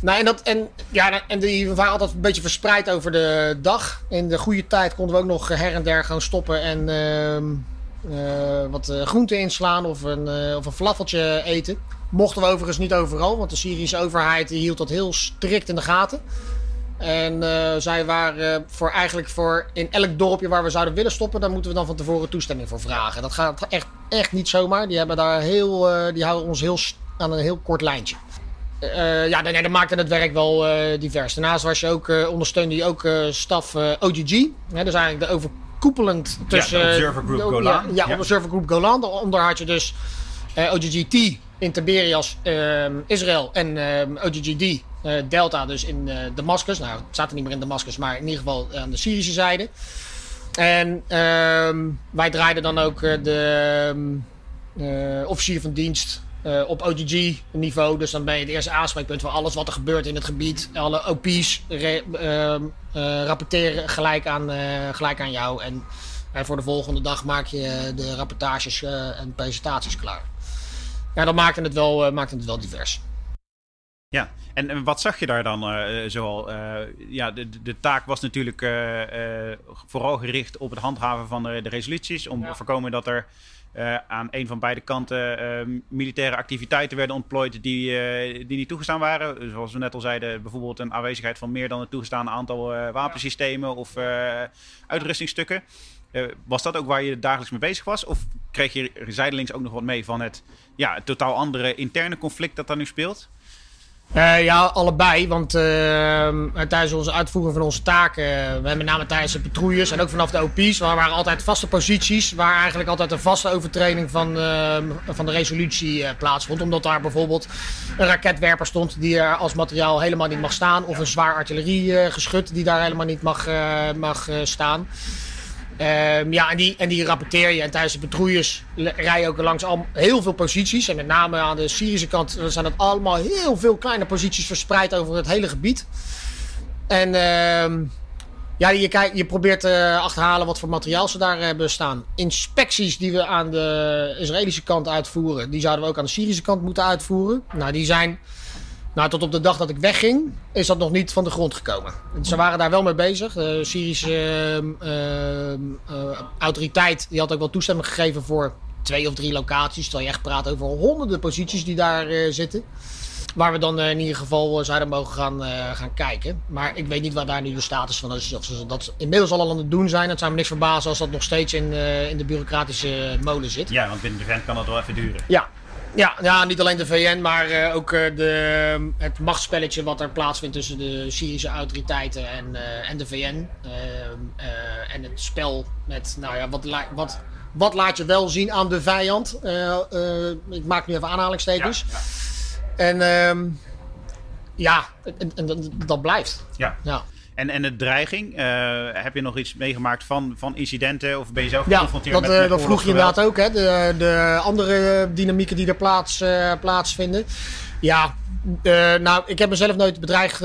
Nou, en, dat, en, ja, en die waren altijd een beetje verspreid over de dag. In de goede tijd konden we ook nog her en der gaan stoppen en uh, wat uh, groenten inslaan of een, uh, of een flafeltje eten. Mochten we overigens niet overal, want de Syrische overheid hield dat heel strikt in de gaten. En zij waren voor eigenlijk voor in elk dorpje waar we zouden willen stoppen, daar moeten we dan van tevoren toestemming voor vragen. Dat gaat echt, echt niet zomaar. Die, hebben daar heel, die houden ons heel, aan een heel kort lijntje. Uh, ja, dat maakte het werk wel uh, divers. Daarnaast was je ook, uh, ondersteunde je ook staf OGG. Hè, dus eigenlijk de overkoepelend tussen... Ja, Observer Group Golan. Ja, ja, Observer Group Golan. Daaronder had je dus OGGT in Tiberias, ehm, Israël en ehm, OGGD Delta dus in Damascus. Nou, het staat er niet meer in Damascus, maar in ieder geval aan de Syrische zijde. En ehm, wij draaiden dan ook de officier van dienst uh, op OGG-niveau. Dus dan ben je het eerste aanspreekpunt voor alles wat er gebeurt in het gebied. Alle OP's re, uh, rapporteren gelijk aan, uh, gelijk aan jou. En voor de volgende dag maak je de rapportages en presentaties klaar. Ja, dat maakte het wel, maakte het wel divers. Ja, en, wat zag je daar dan zoal? ja, de, de taak was natuurlijk vooral gericht op het handhaven van de, de resoluties. Om te voorkomen dat er uh, aan een van beide kanten uh, militaire activiteiten werden ontplooid die, uh, die niet toegestaan waren. Zoals we net al zeiden, bijvoorbeeld een aanwezigheid van meer dan het toegestaande aantal wapensystemen of uitrustingstukken. was dat ook waar je dagelijks mee bezig was? Of kreeg je zijdelings ook nog wat mee van het, ja, totaal andere interne conflict dat daar nu speelt? Uh, ja, allebei. Want uh, tijdens onze uitvoering van onze taken, uh, met name tijdens de patrouilles en ook vanaf de OP's, waar waren altijd vaste posities waar eigenlijk altijd een vaste overtreding van, ehm, van de resolutie plaatsvond. Omdat daar bijvoorbeeld een raketwerper stond die er als materiaal helemaal niet mag staan, of een zwaar artilleriegeschut die daar helemaal niet mag, mag staan. Ehm, ja, en die, en die rapporteer je. En tijdens de patrouilles le- rij je ook langs heel veel posities. En met name aan de Syrische kant zijn dat allemaal heel veel kleine posities verspreid over het hele gebied. En ehm, ja, je, kijkt, je probeert te achterhalen wat voor materiaal ze daar hebben staan. Inspecties die we aan de Israëlische kant uitvoeren, die zouden we ook aan de Syrische kant moeten uitvoeren. Nou, die zijn, nou, tot op de dag dat ik wegging, is dat nog niet van de grond gekomen. Ze waren daar wel mee bezig. De Syrische ehm, ehm, eh, autoriteit die had ook wel toestemming gegeven voor twee of drie locaties. Terwijl je echt praat over honderden posities die daar eh, zitten. Waar we dan eh, in ieder geval zouden mogen gaan, gaan kijken. Maar ik weet niet waar daar nu de status van is. Of ze dat inmiddels al aan het doen zijn. Het zou me niks verbazen als dat nog steeds in, in de bureaucratische molen zit. Ja, want binnen de vent kan dat wel even duren. Ja. Ja, ja, niet alleen de VN, maar eh, ook eh, de, het machtsspelletje wat er plaatsvindt tussen de Syrische autoriteiten en, eh, en de VN. Ehm, eh, en het spel met, nou ja, wat, wat, wat laat je wel zien aan de vijand? Ik maak nu even aanhalingstekens. Ja, En ehm, ja, en, dat blijft. ja. Ja. En, en de dreiging, eh, heb je nog iets meegemaakt van, van incidenten? Of ben je zelf Ja, geconfronteerd dat, met, eh, met dat vroeg je inderdaad ook, hè? De, de andere dynamieken die er plaats, eh, plaatsvinden. Ja, nou, ik heb mezelf nooit bedreigd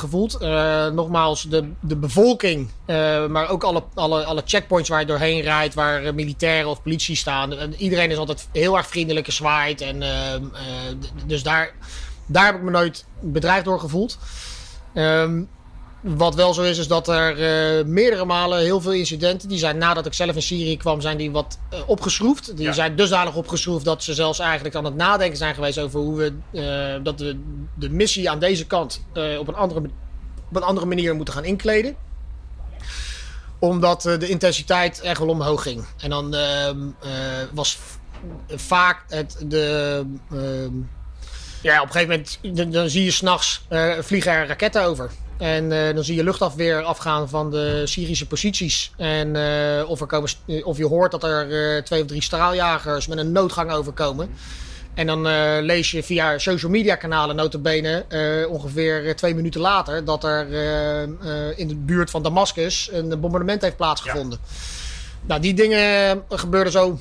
gevoeld. Nogmaals, de, de bevolking, maar ook alle, alle, alle checkpoints waar je doorheen rijdt, waar militairen of politie staan. En iedereen is altijd heel erg vriendelijk en zwaait. En, dus daar, daar heb ik me nooit bedreigd door gevoeld. Ehm, wat wel zo is, is dat er eh, meerdere malen heel veel incidenten, die zijn nadat ik zelf in Syrië kwam, zijn die wat eh, opgeschroefd. Die Ja. zijn dusdanig opgeschroefd dat ze zelfs eigenlijk aan het nadenken zijn geweest over hoe we eh, dat we de missie aan deze kant op, een andere, op een andere manier moeten gaan inkleden. Omdat de intensiteit echt wel omhoog ging. En dan ehm, eh, was vaak het de. ehm, ja, op een gegeven moment dan, dan zie je s'nachts vliegen er raketten over. En eh, dan zie je luchtafweer afgaan van de Syrische posities. En eh, of, er komen, st- of je hoort dat er eh, twee of drie straaljagers met een noodgang overkomen. En dan eh, lees je via social media kanalen notabene eh ongeveer eh, twee minuten later... dat er eh, eh, in de buurt van Damascus een bombardement heeft plaatsgevonden. Nou, die dingen gebeurden zo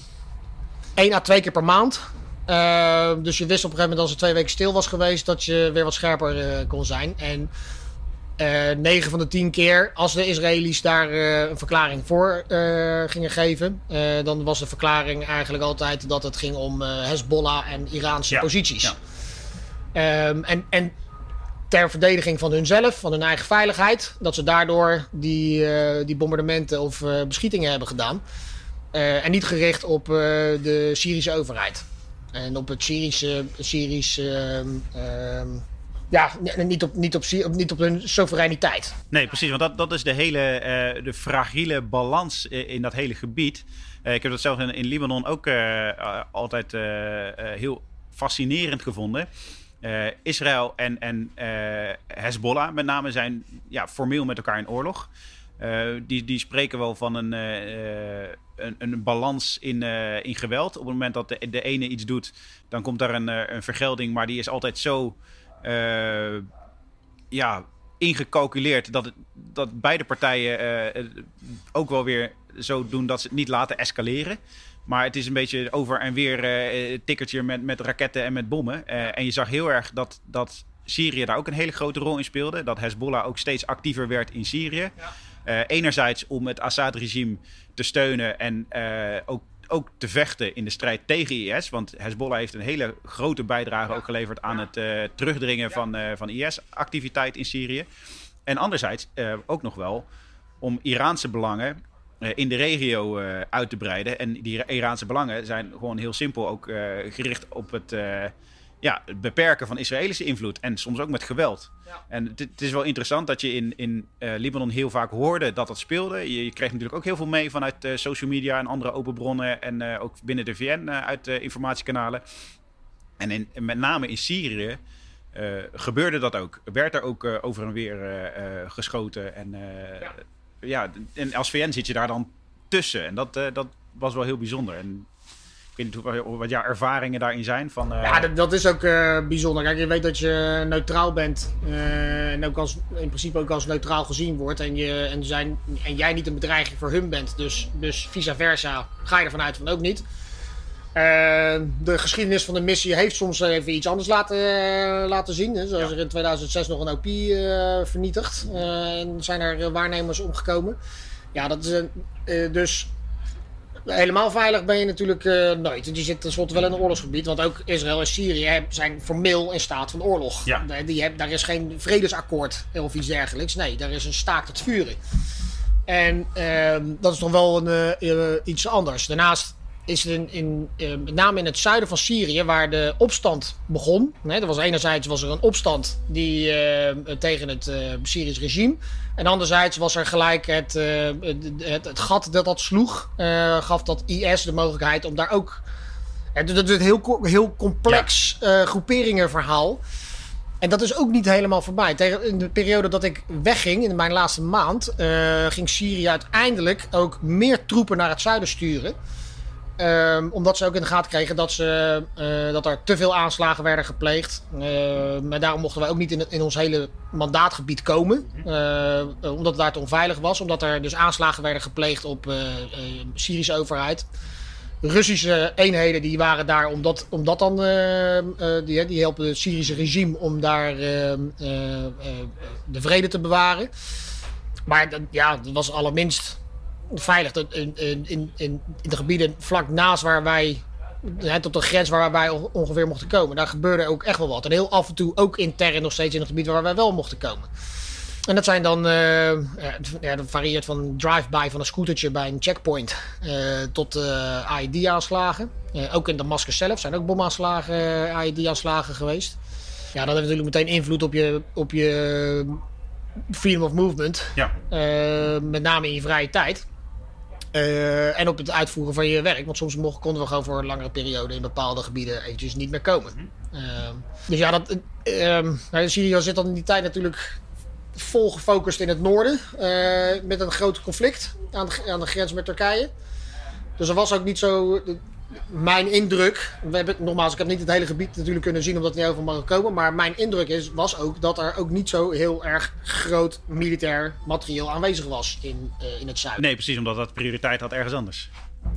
één à twee keer per maand. Dus je wist op een gegeven moment als het twee weken stil was geweest dat je weer wat scherper kon zijn. En uh, 9 van de 10 keer, als de Israëli's daar uh, een verklaring voor uh, gingen geven, dan was de verklaring eigenlijk altijd dat het ging om Hezbollah en Iraanse ja, posities. Ja. Um, en, en ter verdediging van hunzelf, van hun eigen veiligheid, dat ze daardoor die, die bombardementen of beschietingen hebben gedaan. En niet gericht op de Syrische overheid. En op het Syrische. Syrische um, ja, niet op, niet, op, niet op hun soevereiniteit. Nee, precies. Want dat, dat is de hele uh, de fragiele balans in dat hele gebied. Uh, ik heb dat zelf in, in Libanon ook altijd heel fascinerend gevonden. Israël en, en Hezbollah met name zijn ja, formeel met elkaar in oorlog. Die, die spreken wel van een, een, een, balans in, in geweld. Op het moment dat de, de ene iets doet, dan komt daar een, een vergelding. Maar die is altijd zo ja, ingecalculeerd dat, het, dat beide partijen ook wel weer zo doen dat ze het niet laten escaleren. Maar het is een beetje over en weer uh, tikkertje met, met raketten en met bommen. Uh, en je zag heel erg dat, dat Syrië daar ook een hele grote rol in speelde. Dat Hezbollah ook steeds actiever werd in Syrië. Ja. Uh, enerzijds om het Assad-regime te steunen en ook, ook te vechten in de strijd tegen IS. Want Hezbollah heeft een hele grote bijdrage ook geleverd aan het terugdringen ja. van, van IS-activiteit in Syrië. En anderzijds ook nog wel om Iraanse belangen in de regio uit te breiden. En die Iraanse belangen zijn gewoon heel simpel ook gericht op het, ja, het beperken van Israëlische invloed. En soms ook met geweld. Ja. En het, is wel interessant dat je in, in Libanon heel vaak hoorde dat dat speelde. Je, je kreeg natuurlijk ook heel veel mee vanuit social media en andere open bronnen. En ook binnen de VN uit informatiekanalen. En in, met name in Syrië gebeurde dat ook. Werd er ook over en weer geschoten en... Ja ja, en als VN zit je daar dan tussen. En dat, dat was wel heel bijzonder. En weet niet hoe, wat jouw ervaringen daarin zijn. Van, Ja, dat, dat, is ook bijzonder. Kijk, je weet dat je neutraal bent. en ook als, in principe ook als neutraal gezien wordt. En, je, en, zijn, en jij niet een bedreiging voor hun bent. Dus, dus vice versa ga je ervan uit van ook niet. De geschiedenis van de missie heeft soms even iets anders laten, laten zien. Hè. Zoals er in 2006 nog een OP eh, vernietigd. en zijn er waarnemers omgekomen. Ja, dat is dus helemaal veilig ben je natuurlijk nooit. Je zit tenslotte wel in een oorlogsgebied. Want ook Israël en Syrië zijn formeel in staat van oorlog. Ja. Die hebben, daar is geen vredesakkoord of iets dergelijks. Nee, daar is een staakt het vuren. En ehm, dat is nog wel een, iets anders. Daarnaast is het in, in uh, met name in het zuiden van Syrië, waar de opstand begon. Nee, er was enerzijds was er een opstand die, uh, tegen het uh, Syrisch regime. En anderzijds was er gelijk het, het, het, gat dat dat sloeg, gaf dat IS de mogelijkheid om daar ook. Het is een heel, heel complex ja. groeperingenverhaal. En dat is ook niet helemaal voorbij. Tegen, in de periode dat ik wegging, in mijn laatste maand, ging Syrië uiteindelijk ook meer troepen naar het zuiden sturen. Um, omdat ze ook in de gaten kregen dat, ze, uh, dat er te veel aanslagen werden gepleegd. Maar daarom mochten wij ook niet in, in ons hele mandaatgebied komen. Uh, omdat het daar te onveilig was. Omdat er dus aanslagen werden gepleegd op de Syrische overheid. Russische eenheden die waren daar omdat, omdat dan. die, die helpen het Syrische regime om daar de vrede te bewaren. Maar ja, dat was allerminst veilig in, in, in, in de gebieden vlak naast waar wij tot de grens waar wij ongeveer mochten komen. Daar gebeurde ook echt wel wat. En heel af en toe ook intern nog steeds in het gebied waar wij wel mochten komen. En dat zijn dan, uh, ja, dat varieert van drive-by van een scootertje bij een checkpoint uh, tot uh, IED-aanslagen. ook in Damascus zelf zijn ook bomaanslagen, IED-aanslagen geweest. Ja, dat heeft natuurlijk meteen invloed op je, op je freedom of movement. Ja. met name in je vrije tijd. Uh, en op het uitvoeren van je werk. Want soms mocht, konden we gewoon voor een langere periode in bepaalde gebieden eventjes niet meer komen. Uh, dus ja, dat, uh, nou, Syrië zit dan in die tijd natuurlijk vol gefocust in het noorden. Uh, met een groot conflict aan de, aan de grens met Turkije. Dus er was ook niet zo mijn indruk, we hebben, nogmaals, ik heb niet het hele gebied natuurlijk kunnen zien omdat het niet over mag komen. Maar mijn indruk is, was ook dat er ook niet zo heel erg groot militair materieel aanwezig was in, uh, in het zuiden. Nee, precies, omdat dat prioriteit had ergens anders.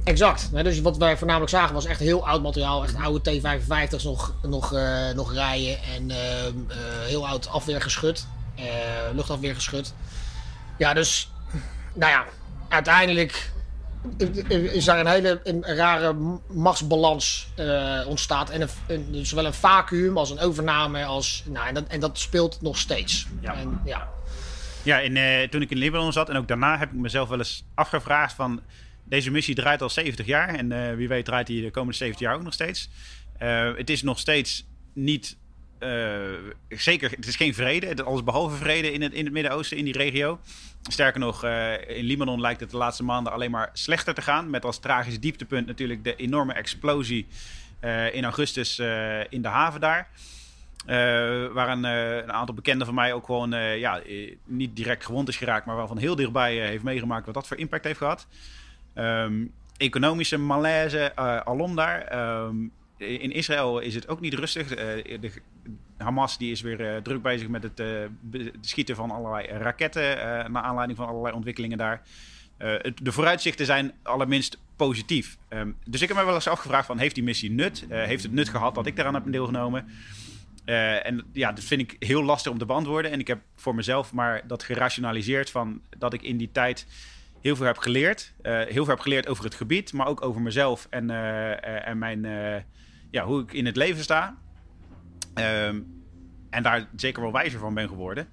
Exact. Dus wat wij voornamelijk zagen was echt heel oud materiaal. Echt oude T-55's nog, nog, uh, nog rijden. En uh, heel oud afweergeschut. luchtafweergeschut. Ja, dus nou ja, uiteindelijk is daar een hele een rare machtsbalans uh, ontstaat. En een, zowel een vacuüm als een overname. Als, nou, en, dat, en dat speelt nog steeds. Ja, en, ja. ja in, uh, toen ik in Libanon zat en ook daarna heb ik mezelf wel eens afgevraagd van... Deze missie draait al 70 jaar en uh, wie weet draait die de komende 70 jaar ook nog steeds. het is nog steeds niet zeker, het is geen vrede. Alles behalve vrede in het, in het Midden-Oosten, in die regio. Sterker nog, uh, in Libanon lijkt het de laatste maanden alleen maar slechter te gaan. Met als tragisch dieptepunt natuurlijk de enorme explosie uh, in augustus in de haven daar. waar een, een, aantal bekenden van mij ook gewoon ja, niet direct gewond is geraakt, maar wel van heel dichtbij heeft meegemaakt wat dat voor impact heeft gehad. Um, economische malaise alom daar. Um, in Israël is het ook niet rustig. De, de Hamas die is weer uh, druk bezig met het uh, schieten van allerlei raketten. Naar aanleiding van allerlei ontwikkelingen daar. Het, de vooruitzichten zijn allerminst positief. Um, dus ik heb me wel eens afgevraagd: van, heeft die missie nut? heeft het nut gehad dat ik daaraan heb deelgenomen? en ja, dat vind ik heel lastig om te beantwoorden. En ik heb voor mezelf maar dat gerationaliseerd van dat ik in die tijd heel veel heb geleerd. heel veel heb geleerd over het gebied, maar ook over mezelf en, en mijn, ja, hoe ik in het leven sta. Um, en daar zeker wel wijzer van ben geworden.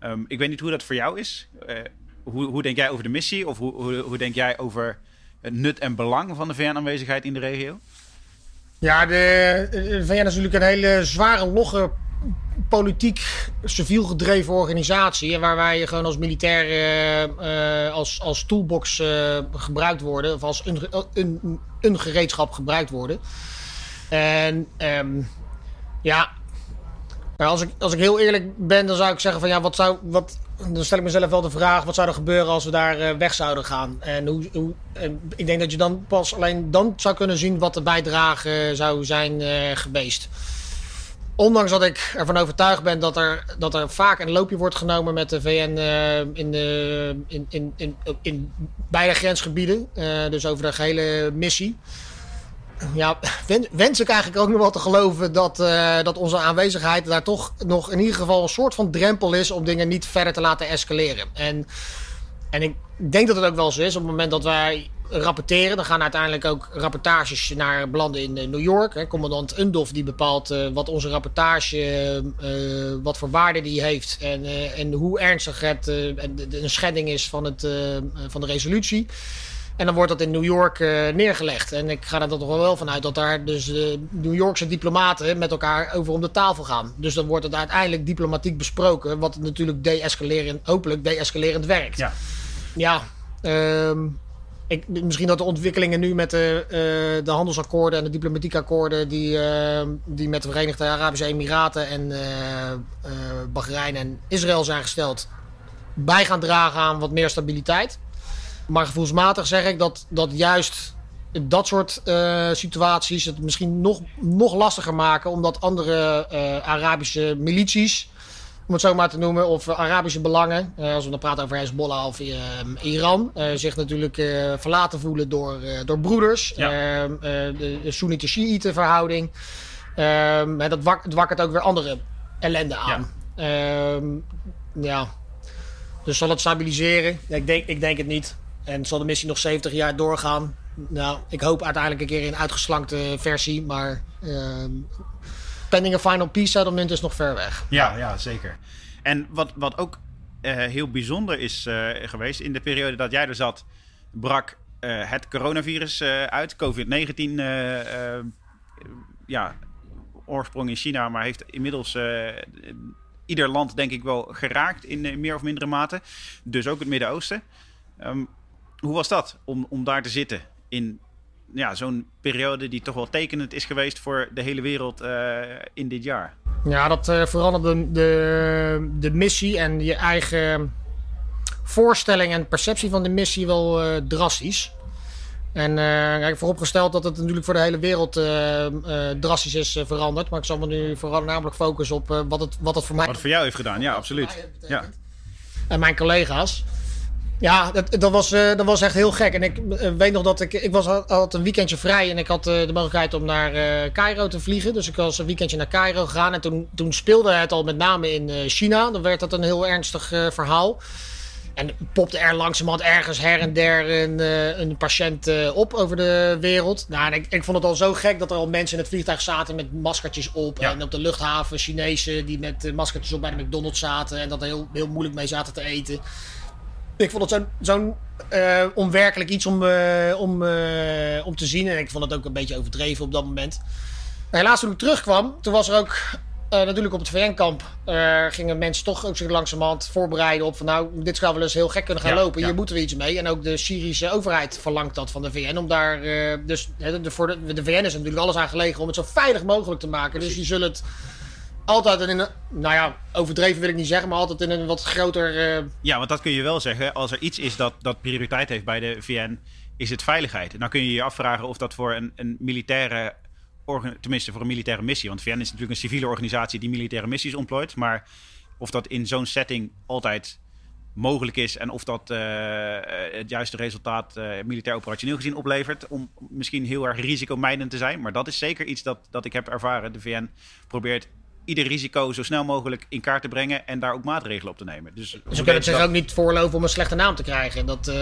Um, ik weet niet hoe dat voor jou is. Uh, hoe, hoe, denk jij over de missie? Of hoe, hoe, denk jij over het nut en belang van de VN-aanwezigheid in de regio? Ja, de, VN is natuurlijk een hele zware, logge, politiek, civiel gedreven organisatie. Waar wij gewoon als militair, uh, als, als toolbox gebruikt worden. Of als een, een, een gereedschap gebruikt worden. En um, ja, als ik, als ik heel eerlijk ben, dan zou ik zeggen van ja, wat zou. Wat, dan stel ik mezelf wel de vraag: wat zou er gebeuren als we daar weg zouden gaan? En hoe, ik denk dat je dan pas alleen dan zou kunnen zien wat de bijdrage zou zijn geweest. Ondanks dat ik ervan overtuigd ben dat er, dat er vaak een loopje wordt genomen met de VN uh, in, de, in, in, in, in beide grensgebieden. Dus over de gehele missie ja, wens ik eigenlijk ook nog wel te geloven dat, uh, dat onze aanwezigheid daar toch nog in ieder geval een soort van drempel is om dingen niet verder te laten escaleren. En, en ik denk dat het ook wel zo is op het moment dat wij rapporteren. Dan gaan uiteindelijk ook rapportages naar belanden in New York. Hè. Commandant Undof die bepaalt uh, wat onze rapportage, wat voor waarde die heeft en, en hoe ernstig het een schending is van, het, van de resolutie. En dan wordt dat in New York uh, neergelegd. En ik ga er toch wel vanuit dat daar dus uh, New Yorkse diplomaten met elkaar over om de tafel gaan. Dus dan wordt het uiteindelijk diplomatiek besproken. Wat natuurlijk de-escalerend, hopelijk de-escalerend werkt. Ja, ja um, ik, misschien dat de ontwikkelingen nu met de, uh, de handelsakkoorden en de diplomatieke akkoorden die, die met de Verenigde Arabische Emiraten en Bahrein en Israël zijn gesteld, bij gaan dragen aan wat meer stabiliteit. Maar gevoelsmatig zeg ik dat, dat juist dat soort uh, situaties het misschien nog, nog lastiger maken. Omdat andere uh, Arabische milities, om het zo maar te noemen, of Arabische belangen, uh, als we dan praten over Hezbollah of Iran, zich natuurlijk verlaten voelen door, door broeders. Ja. Ehm, de, de Soenitische verhouding. Ehm, dat wak, het wakkert ook weer andere ellende aan. Ja. Ehm, ja. Dus zal het stabiliseren? Ik denk, ik denk het niet. En zal de missie nog 70 jaar doorgaan? Nou, ik hoop uiteindelijk een keer in uitgeslankte versie. Maar uh, pending een final peace settlement is nog ver weg. Ja, ja zeker. En wat, wat ook uh, heel bijzonder is uh, geweest... in de periode dat jij er zat... brak uh, het coronavirus uit. COVID-19, ja, oorsprong in China... maar heeft inmiddels ieder land denk ik wel geraakt... in meer of mindere mate. Dus ook het Midden-Oosten. Um, hoe was dat om, om daar te zitten in ja, zo'n periode die toch wel tekenend is geweest voor de hele wereld uh, in dit jaar? Ja, dat uh, veranderde de, de missie en je eigen voorstelling en perceptie van de missie wel uh, drastisch. En kijk, vooropgesteld dat het natuurlijk voor de hele wereld drastisch is veranderd. Maar ik zal me nu vooral namelijk focussen op wat, het, wat het voor mij... Wat het voor jou heeft gedaan, ja, absoluut. Ja. En mijn collega's. Ja, dat, dat, was, uh, dat was echt heel gek. En ik uh, weet nog dat ik... Ik was, had een weekendje vrij en ik had uh, de mogelijkheid om naar Cairo te vliegen. Dus ik was een weekendje naar Cairo gegaan. En toen, toen speelde het al met name in China. Dan werd dat een heel ernstig verhaal. En popte er langzamerhand ergens her en der een, een patiënt op over de wereld. Nou, ik, ik, vond het al zo gek dat er al mensen in het vliegtuig zaten met maskertjes op. Ja. En op de luchthaven Chinezen die met maskertjes op bij de McDonald's zaten. En dat er heel, heel moeilijk mee zaten te eten. Ik vond het zo'n uh, onwerkelijk iets om, uh, om, uh, om te zien. En ik vond het ook een beetje overdreven op dat moment. Maar helaas toen ik terugkwam, toen was er ook natuurlijk op het VN-kamp... gingen mensen toch ook zich langzamerhand voorbereiden op... van nou, dit zou wel eens heel gek kunnen gaan lopen. Hier moeten we iets mee. En ook de Syrische overheid verlangt dat van de VN. Om daar, dus de, voor de, de VN is natuurlijk alles aan gelegen om het zo veilig mogelijk te maken. Dus die zullen het altijd in een, nou ja, overdreven wil ik niet zeggen, maar altijd in een wat groter. Uh... Ja, want dat kun je wel zeggen. Als er iets is dat, dat prioriteit heeft bij de VN, is het veiligheid. En dan kun je je afvragen of dat voor een, een militaire, tenminste voor een militaire missie, want VN is natuurlijk een civiele organisatie die militaire missies ontplooit, maar of dat in zo'n setting altijd mogelijk is en of dat uh, het juiste resultaat uh, militair operationeel gezien oplevert. Om misschien heel erg risicomijdend te zijn. Maar dat is zeker iets dat, dat ik heb ervaren. De VN probeert ieder risico zo snel mogelijk in kaart te brengen en daar ook maatregelen op te nemen. Dus, Ze kunnen het zich ook niet voorloven om een slechte naam te krijgen. Dat, uh,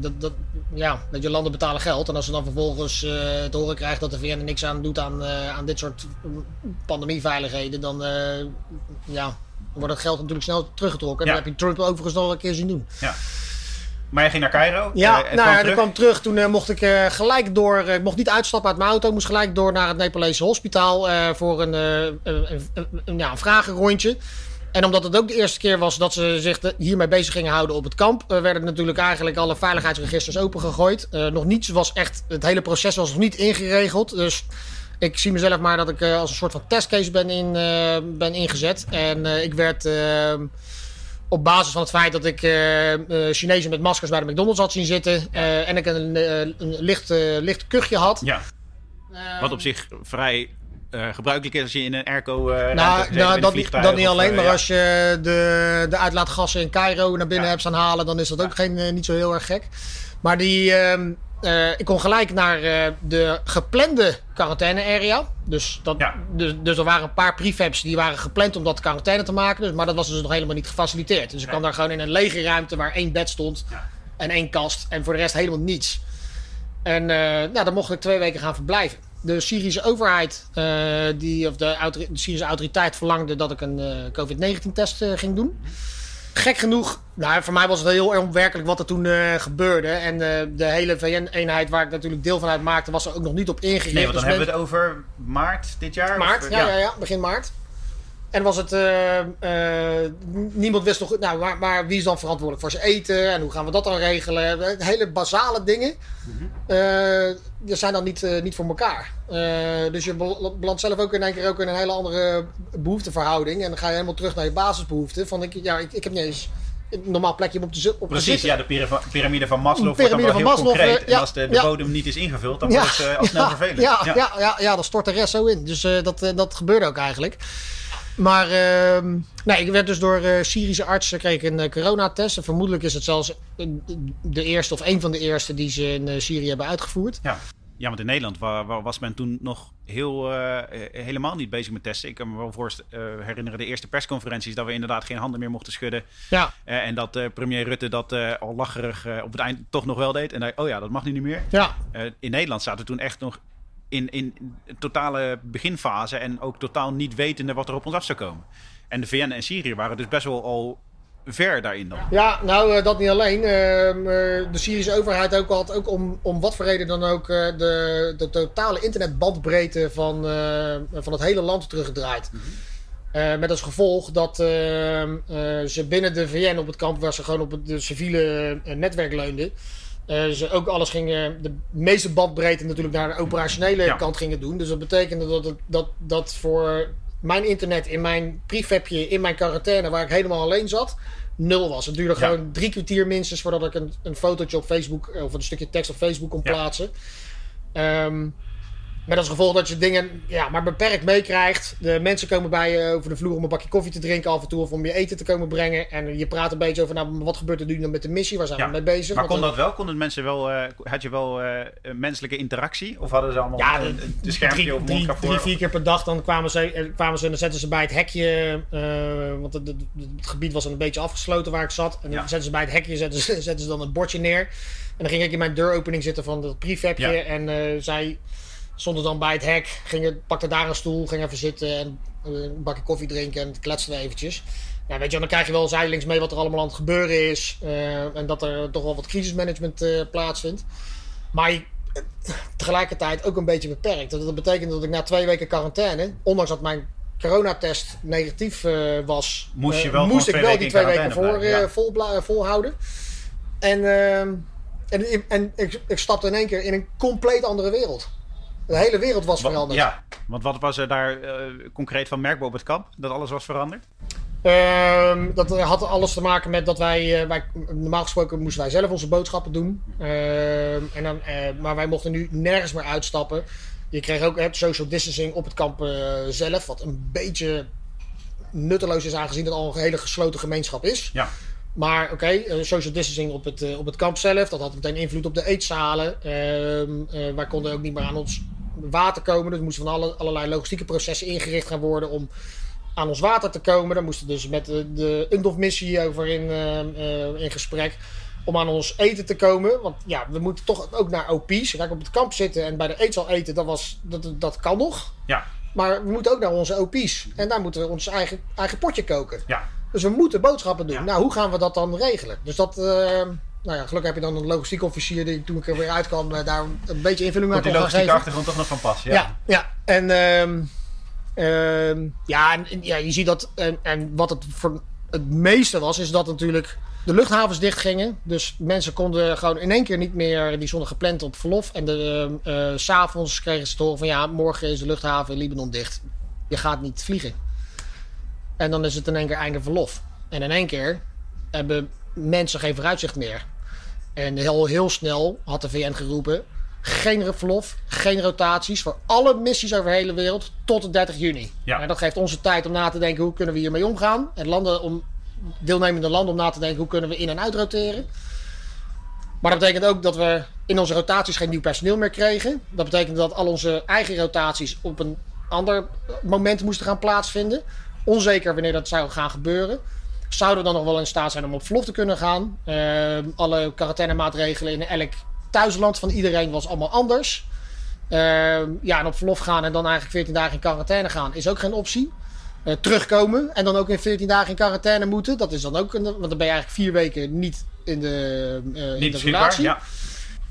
dat, dat, ja, dat je landen betalen geld en als ze dan vervolgens uh, te horen krijgen dat de VN er niks aan doet aan, uh, aan dit soort pandemieveiligheden, dan ja, wordt het geld natuurlijk snel teruggetrokken. En ja. dat heb je Trump overigens nog een keer zien doen. Ja. Maar jij ging naar Cairo? Ja, uh, nou ja, ik kwam terug. Toen uh, mocht ik uh, gelijk door. Ik mocht niet uitstappen uit mijn auto. moest gelijk door naar het Nepalese hospitaal voor een, een, een, een, ja, een vragenrondje. En omdat het ook de eerste keer was dat ze zich hiermee bezig gingen houden op het kamp, werden natuurlijk eigenlijk alle veiligheidsregisters opengegooid. nog niets was echt. Het hele proces was nog niet ingeregeld. Dus ik zie mezelf maar dat ik als een soort van testcase ben, in, ben ingezet. En ik werd op basis van het feit dat ik uh, uh, Chinezen met maskers bij de McDonald's had zien zitten. Uh, en ik een, een licht, licht kuchje had. Ja. Wat op zich vrij gebruikelijk is als je in een airco uh, nou, nou, dat, dat niet alleen, maar ja. als je de, de uitlaatgassen in Cairo naar binnen ja. hebt staan halen, dan is dat ook geen, niet zo heel erg gek. Maar die, ehm, uh, ik kon gelijk naar uh, de geplande quarantaine area. Dus, dat, ja. dus, dus er waren een paar prefabs die waren gepland om dat quarantaine te maken. Dus, maar dat was dus nog helemaal niet gefaciliteerd. Dus ik kwam daar gewoon in een lege ruimte waar één bed stond ja. en één kast. En voor de rest helemaal niets. En uh, nou, dan mocht ik twee weken gaan verblijven. De Syrische overheid, die, of de, de, Syrische autoriteit verlangde dat ik een COVID-19-test ging doen gek genoeg, nou, voor mij was het heel erg onwerkelijk wat er toen uh, gebeurde. En uh, de hele VN-eenheid waar ik natuurlijk deel van uitmaakte, was er ook nog niet op ingericht. Nee, want dan dus hebben we het over maart dit jaar? Maart, of, ja, ja. Ja, ja, begin maart. En was het, uh, niemand wist nog, nou, maar, maar, wie is dan verantwoordelijk voor zijn eten en hoe gaan we dat dan regelen? Hele basale dingen, mm -hmm. zijn dan niet, niet voor elkaar. dus je belandt zelf ook in één keer ook in een hele andere behoefteverhouding. En dan ga je helemaal terug naar je basisbehoeften. Van ik, ja, ik, ik heb niet eens een normaal plekje op te, op Precies, ja, de piramide van Maslow wordt dan wel heel Maslow, concreet. Uh, ja, en als de, de ja. bodem niet is ingevuld, dan wordt het uh, al snel vervelend. Ja, ja. Ja, ja, ja, dan stort de rest zo in. Dus uh, dat, dat gebeurde ook eigenlijk. Maar uh, nee, ik werd dus door uh, Syrische artsen kreeg een uh, coronatest. En vermoedelijk is het zelfs de eerste of een van de eerste die ze in Syrië hebben uitgevoerd. Ja. Ja, want in Nederland waar, waar was men toen nog heel, helemaal niet bezig met testen. Ik kan me wel voorst, herinneren de eerste persconferenties dat we inderdaad geen handen meer mochten schudden. Ja. en dat premier Rutte dat al lacherig op het eind toch nog wel deed. En dacht, oh ja, dat mag nu niet meer. Ja. in Nederland zaten toen echt nog in, in totale beginfase en ook totaal niet wetende wat er op ons af zou komen. En de VN en Syrië waren dus best wel al ver daarin dan. Ja, nou, uh, dat niet alleen. Uh, de Syrische overheid ook had ook om, om wat voor reden dan ook uh, de, de totale internetbandbreedte van, van het hele land teruggedraaid. Mm -hmm. met als gevolg dat ze binnen de VN op het kamp, waar ze gewoon op het civiele netwerk leunden, uh, ze ook alles gingen, de meeste bandbreedte natuurlijk naar de operationele kant gingen doen. Dus dat betekende dat, het, dat, dat voor mijn internet in mijn prefabje, in mijn quarantaine, waar ik helemaal alleen zat, nul was. Het duurde gewoon drie kwartier minstens voordat ik een, een fotootje op Facebook of een stukje tekst op Facebook kon plaatsen. Um, met als gevolg dat je dingen ja, maar beperkt meekrijgt. De mensen komen bij je over de vloer om een bakje koffie te drinken af en toe. Of om je eten te komen brengen. En je praat een beetje over nou, wat gebeurt er nu dan met de missie. Waar zijn we mee bezig? Maar kon dat wel? Konden mensen wel, uh, had je wel uh, menselijke interactie? Of hadden ze allemaal ja, een, een schermpje drie, of drie, drie, vier keer per dag dan kwamen ze, eh, kwamen ze en dan zetten ze bij het hekje. Uh, want het, het, het, gebied was een beetje afgesloten waar ik zat. En dan ja. zetten ze bij het hekje zetten ze, zetten ze dan een bordje neer. En dan ging ik in mijn deuropening zitten van dat prefabje. En zij stonden dan bij het hek, gingen, pakte daar een stoel, ging even zitten en eh, een bakje koffie drinken en kletsten we eventjes. Ja, weet je, dan krijg je wel zijdelings mee wat er allemaal aan het gebeuren is. Uh, en dat er toch wel wat crisismanagement uh, plaatsvindt. Maar tegelijkertijd ook een beetje beperkt. Dat, dat betekent dat ik na twee weken quarantaine, ondanks dat mijn coronatest negatief uh, was, moest, je wel moest ik wel die twee weken voor, ja. vol, volhouden. En, en, en ik, ik stapte in één keer in een compleet andere wereld. De hele wereld was wat, veranderd. Ja, want wat was er daar uh, concreet van merkbaar op het kamp? Dat alles was veranderd? Uh, dat had alles te maken met dat wij, uh, wij, normaal gesproken moesten wij zelf onze boodschappen doen. Uh, en dan, eh, maar wij mochten nu nergens meer uitstappen. Je kreeg ook het social distancing op het kamp zelf, wat een beetje nutteloos is aangezien dat al een hele gesloten gemeenschap is. Ja. Maar oké, okay, social distancing op het, op het kamp zelf, dat had meteen invloed op de eetzalen. Ehm, wij konden ook niet meer aan ons water komen. Dus moesten van alle, allerlei logistieke processen ingericht gaan worden om aan ons water te komen. Dan moesten dus met de, de UNDOF-missie over in, uh, in gesprek om aan ons eten te komen. Want ja, we moeten toch ook naar OP's. Kijk, op het kamp zitten en bij de eetzaal eten, dat, was, dat, dat kan nog. Ja. Maar we moeten ook naar onze OP's. En daar moeten we ons eigen, eigen potje koken. Ja. Dus we moeten boodschappen doen. Ja. Nou, hoe gaan we dat dan regelen? Dus dat... Uh, nou ja, gelukkig heb je dan een logistiek officier die toen ik er weer uitkwam, uh, daar een beetje invulling aan kon geven. die logistieke achtergrond toch nog van pas. Ja, ja. ja. En, uh, ja, en ja, je ziet dat. En, en wat het voor het meeste was, is dat natuurlijk de luchthavens dicht gingen. Dus mensen konden gewoon in één keer niet meer. Die stonden gepland op verlof. En de, uh, s'avonds kregen ze te horen van ja, morgen is de luchthaven in Libanon dicht. Je gaat niet vliegen. En dan is het in één keer einde verlof. En in één keer hebben mensen geen vooruitzicht meer. En heel, heel snel had de VN geroepen: geen verlof, geen rotaties voor alle missies over de hele wereld tot de 30 juni. Ja. En dat geeft onze tijd om na te denken hoe kunnen we hiermee omgaan. En landen om, deelnemende landen om na te denken hoe kunnen we in- en uitroteren. Maar dat betekent ook dat we in onze rotaties geen nieuw personeel meer kregen. Dat betekent dat al onze eigen rotaties op een ander moment moesten gaan plaatsvinden. Onzeker wanneer dat zou gaan gebeuren. Zouden we dan nog wel in staat zijn om op verlof te kunnen gaan? Uh, alle quarantainemaatregelen in elk thuisland van iedereen was allemaal anders. Uh, ja, en op verlof gaan en dan eigenlijk 14 dagen in quarantaine gaan is ook geen optie. Uh, terugkomen en dan ook in 14 dagen in quarantaine moeten. Dat is dan ook, een, want dan ben je eigenlijk vier weken niet in de, uh, in de relatie. Ja.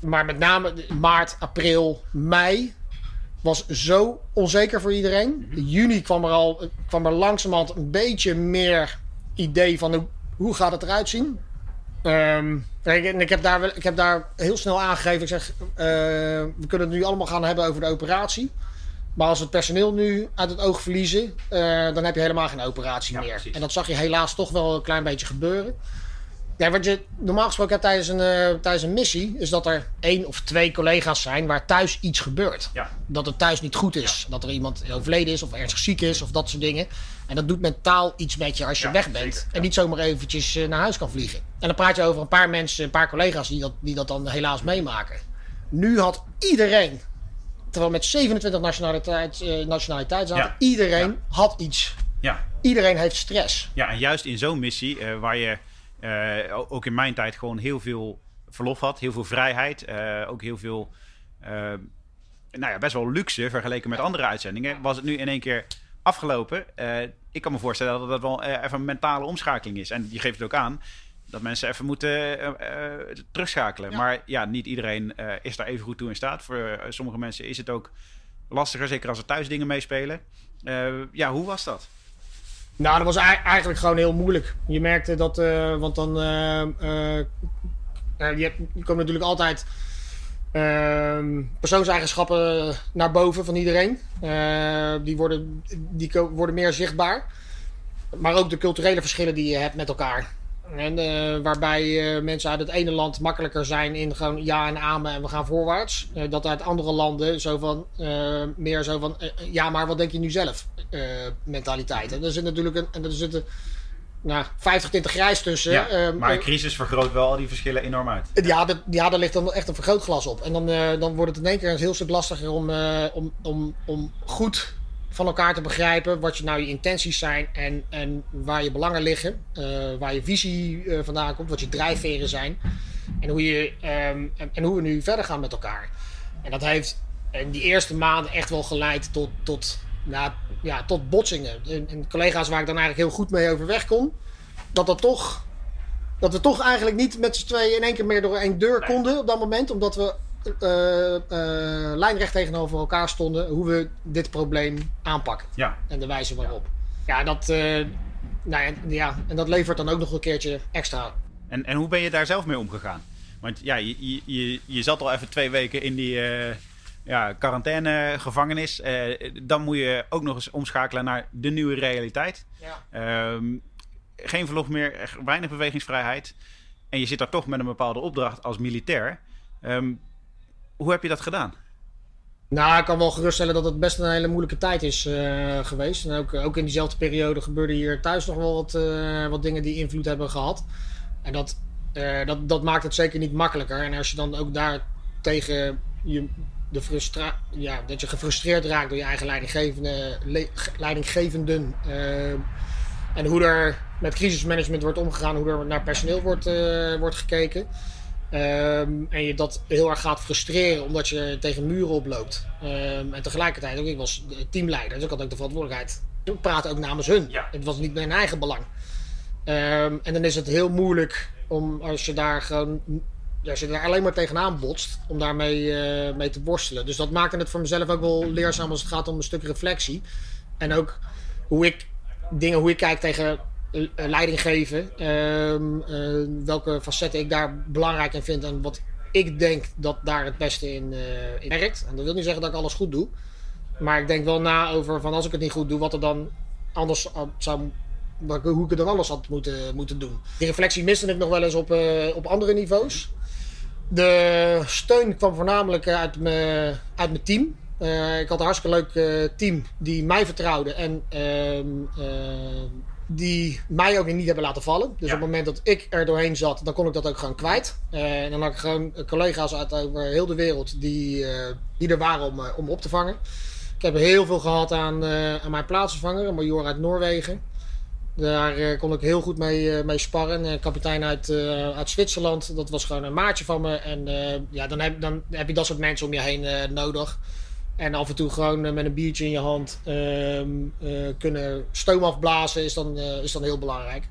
Maar met name maart, april, mei was zo onzeker voor iedereen. In juni kwam er al kwam er langzamerhand een beetje meer idee van hoe, hoe gaat het eruit zien. Um, en ik heb, daar, ik heb daar heel snel aangegeven. Ik zeg, uh, we kunnen het nu allemaal gaan hebben over de operatie. Maar als we het personeel nu uit het oog verliezen, uh, dan heb je helemaal geen operatie Ja, meer. precies. En dat zag je helaas toch wel een klein beetje gebeuren. Ja, wat je normaal gesproken hebt tijdens een, uh, tijdens een missie, is dat er één of twee collega's zijn waar thuis iets gebeurt. Ja. Dat het thuis niet goed is. Dat er iemand overleden is of ernstig ziek is of dat soort dingen. En dat doet mentaal iets met je als je Ja, weg bent. zeker, ja. En niet zomaar eventjes uh, naar huis kan vliegen. En dan praat je over een paar mensen, een paar collega's die dat, die dat dan helaas meemaken. Nu had iedereen, terwijl met 27 nationaliteit, nationaliteit zaten, Ja. iedereen had iets. Ja. Iedereen heeft stress. Ja, en juist in zo'n missie, eh, waar je eh, ook in mijn tijd gewoon heel veel verlof had, heel veel vrijheid, eh, ook heel veel, eh, nou ja, best wel luxe vergeleken met andere uitzendingen, was het nu in één keer afgelopen. Eh, ik kan me voorstellen dat dat wel eh, even een mentale omschakeling is. En je geeft het ook aan dat mensen even moeten eh, terugschakelen. Ja. Maar ja, niet iedereen is daar even goed toe in staat. Voor sommige mensen is het ook lastiger, zeker als er thuis dingen meespelen. Ja, hoe was dat? Nou, dat was ei- eigenlijk gewoon heel moeilijk. Je merkte dat, want dan. eh, je, hebt, je komt natuurlijk altijd persoonseigenschappen naar boven van iedereen. Eh, die worden, die worden meer zichtbaar. Maar ook de culturele verschillen die je hebt met elkaar. En, eh, waarbij eh, mensen uit het ene land makkelijker zijn in gewoon ja en amen en we gaan voorwaarts. Eh, dat uit andere landen zo van, meer zo van ja, maar wat denk je nu zelf? mentaliteit. En er zit natuurlijk een, en er zitten nou, 50 tinten grijs tussen. Ja, Eh, maar een crisis vergroot wel al die verschillen enorm uit. ja, dat, ja, daar ligt dan echt een vergrootglas op. En dan, eh, dan wordt het in één keer een heel stuk lastiger om, eh, om, om, om goed van elkaar te begrijpen wat je nou je intenties zijn en, en waar je belangen liggen. eh, waar je visie vandaan komt, wat je drijfveren zijn. En hoe, je, ehm, en, en hoe we nu verder gaan met elkaar. En dat heeft in die eerste maanden echt wel geleid tot, tot, nou, ja, tot botsingen. En, en collega's waar ik dan eigenlijk heel goed mee overweg kon. Dat dat toch dat we toch eigenlijk niet met z'n tweeën in één keer meer door één deur konden op dat moment. Omdat we eh, eh, lijnrecht tegenover elkaar stonden hoe we dit probleem aanpakken. Ja, En de wijze waarop. Ja, dat, eh, nou ja, ja, en dat levert dan ook nog een keertje extra. en, en hoe ben je daar zelf mee omgegaan? Want ja, je, je, je, zat al even twee weken in die ja, quarantainegevangenis. Eh, dan moet je ook nog eens omschakelen naar de nieuwe realiteit. Ja. Ehm, geen verlof meer, weinig bewegingsvrijheid. En je zit daar toch met een bepaalde opdracht als militair. Ehm, hoe heb je dat gedaan? Nou, ik kan wel geruststellen dat het best een hele moeilijke tijd is eh, geweest. En ook, ook in diezelfde periode gebeurde hier thuis nog wel wat, eh, wat dingen die invloed hebben gehad. En dat, dat, dat maakt het zeker niet makkelijker. En als je dan ook daar tegen je, de frustra ja, dat je gefrustreerd raakt door je eigen leidinggevende, le- leidinggevenden. eh, en hoe er met crisismanagement wordt omgegaan, hoe er naar personeel wordt, eh, wordt gekeken. Ehm, en je dat heel erg gaat frustreren omdat je tegen muren oploopt. Ehm, en tegelijkertijd ook, ik was teamleider, dus ik had ook de verantwoordelijkheid. Ik praatte ook namens hun. Ja. Het was niet mijn eigen belang. Ehm, en dan is het heel moeilijk om als je daar gewoon. Als je daar alleen maar tegenaan botst, om daarmee eh, mee te worstelen. Dus dat maakte het voor mezelf ook wel leerzaam als het gaat om een stuk reflectie. En ook hoe ik dingen, hoe ik kijk tegen eh, leiding geven. ehm, eh, welke facetten ik daar belangrijk in vind en wat ik denk dat daar het beste in, eh, werkt. En dat wil niet zeggen dat ik alles goed doe. Maar ik denk wel na over van als ik het niet goed doe, wat er dan anders zou hoe ik het dan anders had moeten, moeten doen. Die reflectie miste ik nog wel eens op, op andere niveaus. De steun kwam voornamelijk uit mijn, uit mijn team. Uh, ik had een hartstikke leuk team die mij vertrouwde en ehm, die mij ook niet hebben laten vallen. Dus op het moment dat ik er doorheen zat, dan kon ik dat ook gewoon kwijt. Uh, en dan had ik gewoon collega's uit over heel de wereld die, uh, die er waren om, uh, om op te vangen. Ik heb heel veel gehad aan, aan mijn plaatsvervanger, een major uit Noorwegen. Daar kon ik heel goed mee, mee sparren. Een kapitein uit, uit Zwitserland, dat was gewoon een maatje van me. En ja, dan heb, dan heb je dat soort mensen om je heen nodig. En af en toe gewoon met een biertje in je hand ehm, kunnen stoom afblazen is dan, is dan heel belangrijk.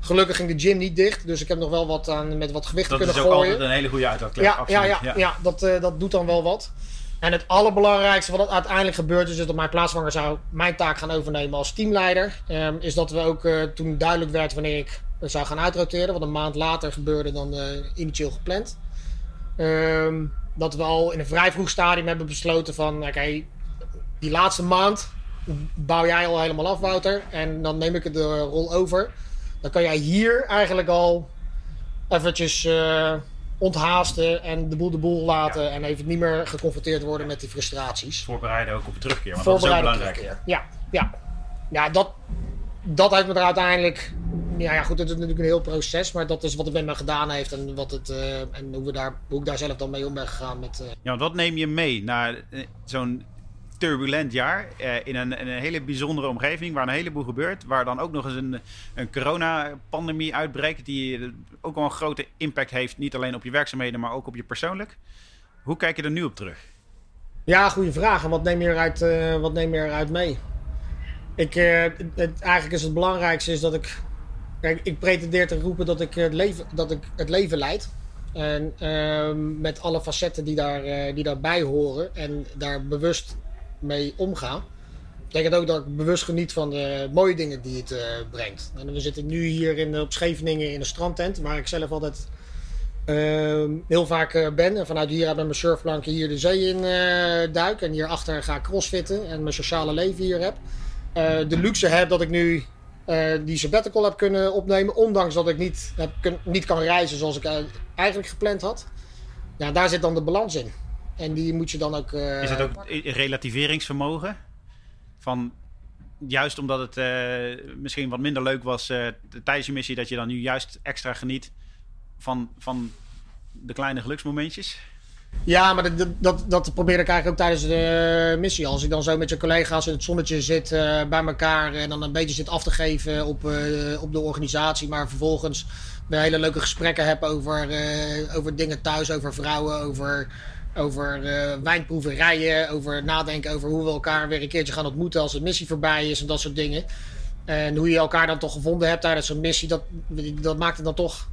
Gelukkig ging de gym niet dicht, dus ik heb nog wel wat aan, met wat gewichten kunnen gooien. Dat is ook altijd een hele goede uitlaatklep. Ja, ja, ja, ja, dat doet dan wel wat. En het allerbelangrijkste wat uiteindelijk gebeurt is dat mijn plaatsvanger zou mijn taak gaan overnemen als teamleider. Um, is dat we ook uh, toen duidelijk werd wanneer ik zou gaan uitroteren. Wat een maand later gebeurde dan uh, initieel gepland. Um, dat we al in een vrij vroeg stadium hebben besloten van oké, die laatste maand bouw jij al helemaal af Wouter. En dan neem ik de rol over. Dan kan jij hier eigenlijk al eventjes uh, onthaasten en de boel de boel laten. Ja. En even niet meer geconfronteerd worden met die frustraties. Voorbereiden ook op terugkeer, want dat is ook belangrijk. Ja, ja. ja dat, dat heeft me er uiteindelijk... Ja, ja, goed, het is natuurlijk een heel proces, maar dat is wat het met me gedaan heeft en, wat het, uh, en hoe, we daar, hoe ik daar zelf dan mee om ben gegaan. Met, uh... Ja, wat neem je mee naar zo'n turbulent jaar. Uh, in, een, een, hele bijzondere omgeving waar een heleboel gebeurt. Waar dan ook nog eens een, een coronapandemie uitbreekt. Die ook wel een grote impact heeft. Niet alleen op je werkzaamheden, maar ook op je persoonlijk. Hoe kijk je er nu op terug? Ja, goede vraag. En wat neem je eruit, uh, wat neem je eruit mee? Ik, uh, het, eigenlijk is het belangrijkste is dat ik... Kijk, ik pretendeer te roepen dat ik het leven, dat ik het leven leid. En uh, met alle facetten die, daar, die daarbij horen. En daar bewust mee omga. Betekent ook dat ik bewust geniet van de mooie dingen die het uh, brengt. En we zitten nu hier in, op Scheveningen in een strandtent, waar ik zelf altijd uh, heel vaak uh, ben. En vanuit hier met mijn surfplanken hier de zee in uh, duik. En hierachter ga ik crossfitten en mijn sociale leven hier heb. de luxe heb dat ik nu die sabbatical heb kunnen opnemen. Ondanks dat ik niet, heb, niet kan reizen zoals ik eigenlijk gepland had. Ja, daar zit dan de balans in. En die moet je dan ook. Uh, is dat ook relativeringsvermogen? Van juist omdat het uh, misschien wat minder leuk was uh, tijdens je missie, dat je dan nu juist extra geniet van, van de kleine geluksmomentjes? Ja, maar dat, dat, dat probeer ik eigenlijk ook tijdens de missie. Als ik dan zo met je collega's in het zonnetje zit uh, bij elkaar en dan een beetje zit af te geven op, uh, op de organisatie, maar vervolgens weer hele leuke gesprekken heb over, uh, over dingen thuis, over vrouwen, over over uh, wijnproeverijen, over nadenken over hoe we elkaar weer een keertje gaan ontmoeten als de missie voorbij is en dat soort dingen. En hoe je elkaar dan toch gevonden hebt tijdens zo'n missie, dat, dat maakt het dan toch.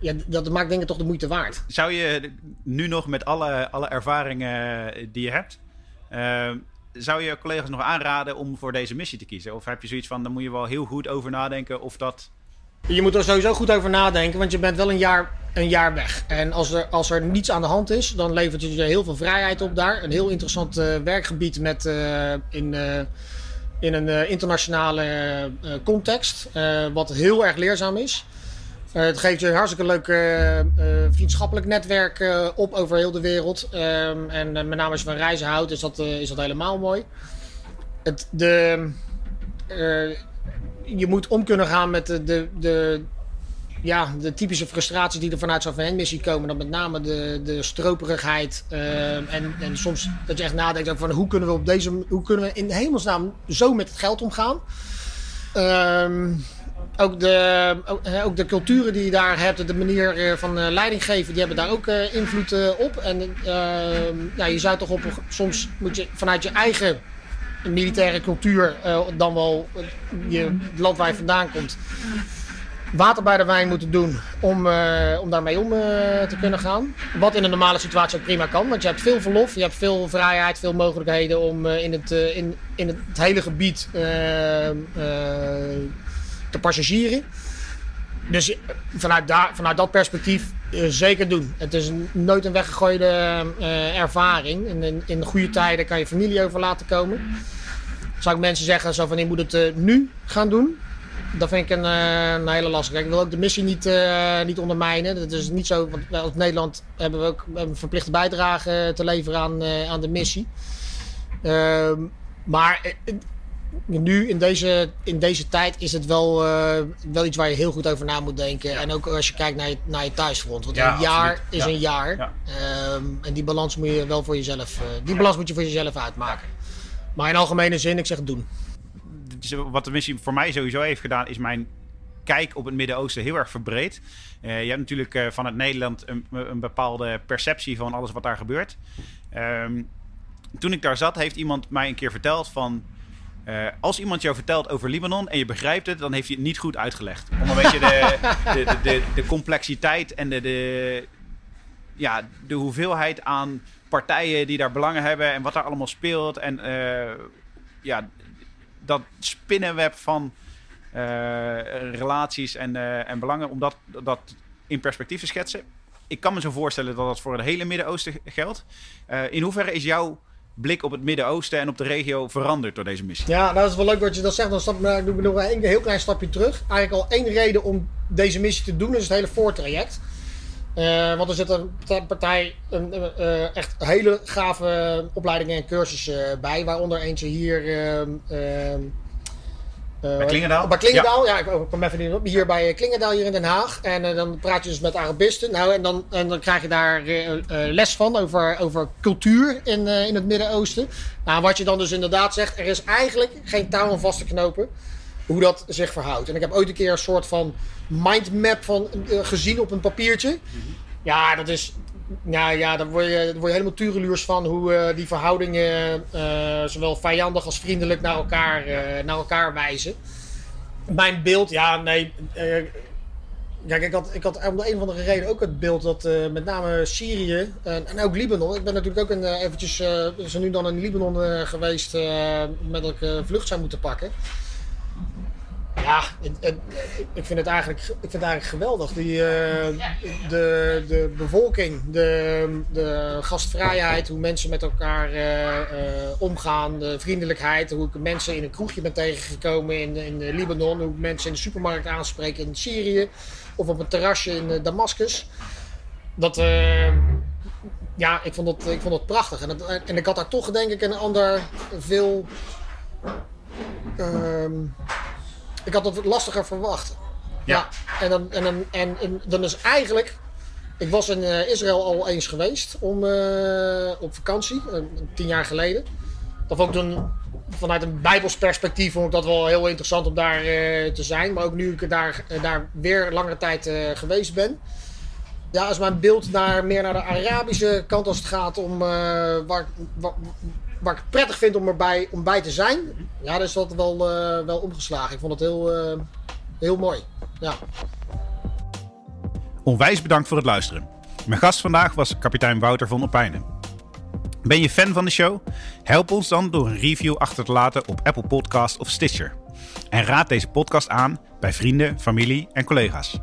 Ja, dat maakt dingen toch de moeite waard. Zou je nu nog met alle, alle ervaringen die je hebt, uh, zou je collega's nog aanraden om voor deze missie te kiezen? Of heb je zoiets van, dan moet je wel heel goed over nadenken of dat je moet er sowieso goed over nadenken, want je bent wel een jaar, een jaar weg. En als er, als er niets aan de hand is, dan levert het je heel veel vrijheid op daar. Een heel interessant uh, werkgebied met, uh, in, uh, in een internationale context, wat heel erg leerzaam is. het geeft je een hartstikke leuk vriendschappelijk netwerk op over heel de wereld. Um, en met name als je van reizen houdt, is dat, is dat helemaal mooi. Het, de, je moet om kunnen gaan met de, de, de, ja, de typische frustraties die er vanuit zo'n VN-missie komen. Dan met name de, de stroperigheid. Uh, en, en soms dat je echt nadenkt over van hoe kunnen we op deze. Hoe kunnen we in hemelsnaam zo met het geld omgaan? Uh, ook, de, ook, de culturen die je daar hebt, de manier eh, van uh, leiding geven, die hebben daar ook invloed op. En ehm, ja, je zou toch op soms moet je vanuit je eigen militaire cultuur uh, dan wel je, het land waar je vandaan komt water bij de wijn moeten doen om, uh, om daarmee om uh, te kunnen gaan. Wat in een normale situatie ook prima kan, want je hebt veel verlof, je hebt veel vrijheid, veel mogelijkheden om in, het, in, in het hele gebied te passagieren. Dus vanuit, daar, vanuit dat perspectief zeker doen. Het is nooit een weggegooide ervaring. In, in, goede tijden kan je familie over laten komen. zou ik mensen zeggen zo van je moet het eh, nu gaan doen. Dat vind ik een, eh, hele lastige. Ik wil ook de missie niet, eh, niet ondermijnen. Dat is niet zo, want als Nederland hebben we ook een verplichte bijdrage te leveren aan, eh, aan de missie. Ehm, maar eh, nu in deze, in deze tijd is het wel, eh, wel iets waar je heel goed over na moet denken. En ook als je kijkt naar je, naar je thuisfront. Want Ja, een jaar absoluut. is Ja. een jaar. Ja. Ehm, en die balans moet je wel voor jezelf, eh, die balans moet je voor jezelf uitmaken. Maar in algemene zin, ik zeg doen. Wat de missie voor mij sowieso heeft gedaan, is mijn kijk op het Midden-Oosten heel erg verbreed. Eh, je hebt natuurlijk vanuit Nederland een, een bepaalde perceptie van alles wat daar gebeurt. Ehm, toen ik daar zat, heeft iemand mij een keer verteld van... eh, als iemand jou vertelt over Libanon en je begrijpt het, dan heeft hij het niet goed uitgelegd. Om een beetje de, de, de, de, complexiteit en de, ja, de hoeveelheid aan partijen die daar belangen hebben en wat daar allemaal speelt. En eh, ja, dat spinnenweb van eh, relaties en, en belangen, om dat, dat in perspectief te schetsen. Ik kan me zo voorstellen dat dat voor het hele Midden-Oosten geldt. In hoeverre is jouw blik op het Midden-Oosten en op de regio veranderd door deze missie? Ja, nou, dat is wel leuk wat je dat zegt. Dan stap, nou, doe ik nog een heel klein stapje terug. Eigenlijk al één reden om deze missie te doen is het hele voortraject. Eh, want er zit een partij een, eh, echt hele gave opleidingen en cursussen bij. Waaronder eentje hier... eh, Bij Klingendaal? Bij Klingendaal, ja, ik ik kom even niet op. Hier bij Klingendaal hier in Den Haag. En eh, dan praat je dus met Arabisten. Nou, en dan, en dan krijg je daar eh, eh, les van over, over cultuur in, eh, in het Midden-Oosten. Nou, wat je dan dus inderdaad zegt, er is eigenlijk geen touw aan vast te knopen hoe dat zich verhoudt. En ik heb ooit een keer een soort van mindmap van, eh, gezien op een papiertje. Ja, dat is. Nou ja, daar word je, je helemaal tureluurs van hoe eh, die verhoudingen eh, zowel vijandig als vriendelijk naar elkaar, eh, naar elkaar wijzen. Mijn beeld, ja, nee. Kijk, ik had, ik had om de een of andere reden ook het beeld dat met name Syrië en, ook Libanon. Ik ben natuurlijk ook een, eventjes zo nu dan in Libanon geweest met dat vlucht zou moeten pakken. Ja, het- het- ik vind het eigenlijk, ik vind eigenlijk geweldig. Die, eh, de, de bevolking, de, de gastvrijheid, hoe mensen met elkaar eh, eh, omgaan, de vriendelijkheid, hoe ik mensen in een kroegje ben tegengekomen in, in Libanon, hoe ik mensen in de supermarkt aanspreken in Syrië of op een terrasje in Damascus. Dat, ja, ik vond dat, ik vond dat prachtig. En, dat, en ik had daar toch denk ik een ander, veel... ehm, ik had het lastiger verwacht. Ja. Ja, en, dan, en, dan, en, en dan is eigenlijk. Ik was in eh, Israël al eens geweest om, eh, op vakantie, eh, tien jaar geleden. Dat vond ik toen vanuit een Bijbels perspectief vond ik dat wel heel interessant om daar te zijn. Maar ook nu ik daar, daar weer langere tijd geweest ben. Ja, is mijn beeld naar, meer naar de Arabische kant als het gaat om waar, waar, waar ik prettig vind om erbij om bij te zijn. Ja, is dat wel, eh, wel omgeslagen. Ik vond het heel, eh, heel mooi. Ja. Onwijs bedankt voor het luisteren. Mijn gast vandaag was kapitein Wouter van Opijnen. Ben je fan van de show? Help ons dan door een review achter te laten op Apple Podcast of Stitcher. En raad deze podcast aan bij vrienden, familie en collega's.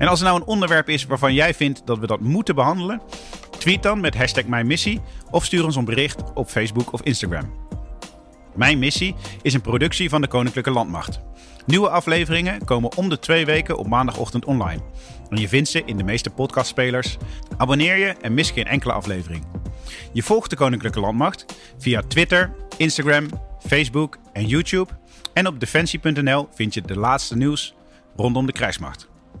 En als er nou een onderwerp is waarvan jij vindt dat we dat moeten behandelen, tweet dan met hashtag Mijn Missie of stuur ons een bericht op Facebook of Instagram. Mijn Missie is een productie van de Koninklijke Landmacht. Nieuwe afleveringen komen om de twee weken op maandagochtend online. En je vindt ze in de meeste podcastspelers. Abonneer je en mis geen enkele aflevering. Je volgt de Koninklijke Landmacht via Twitter, Instagram, Facebook en YouTube. En op defensie.nl vind je de laatste nieuws rondom de krijgsmacht.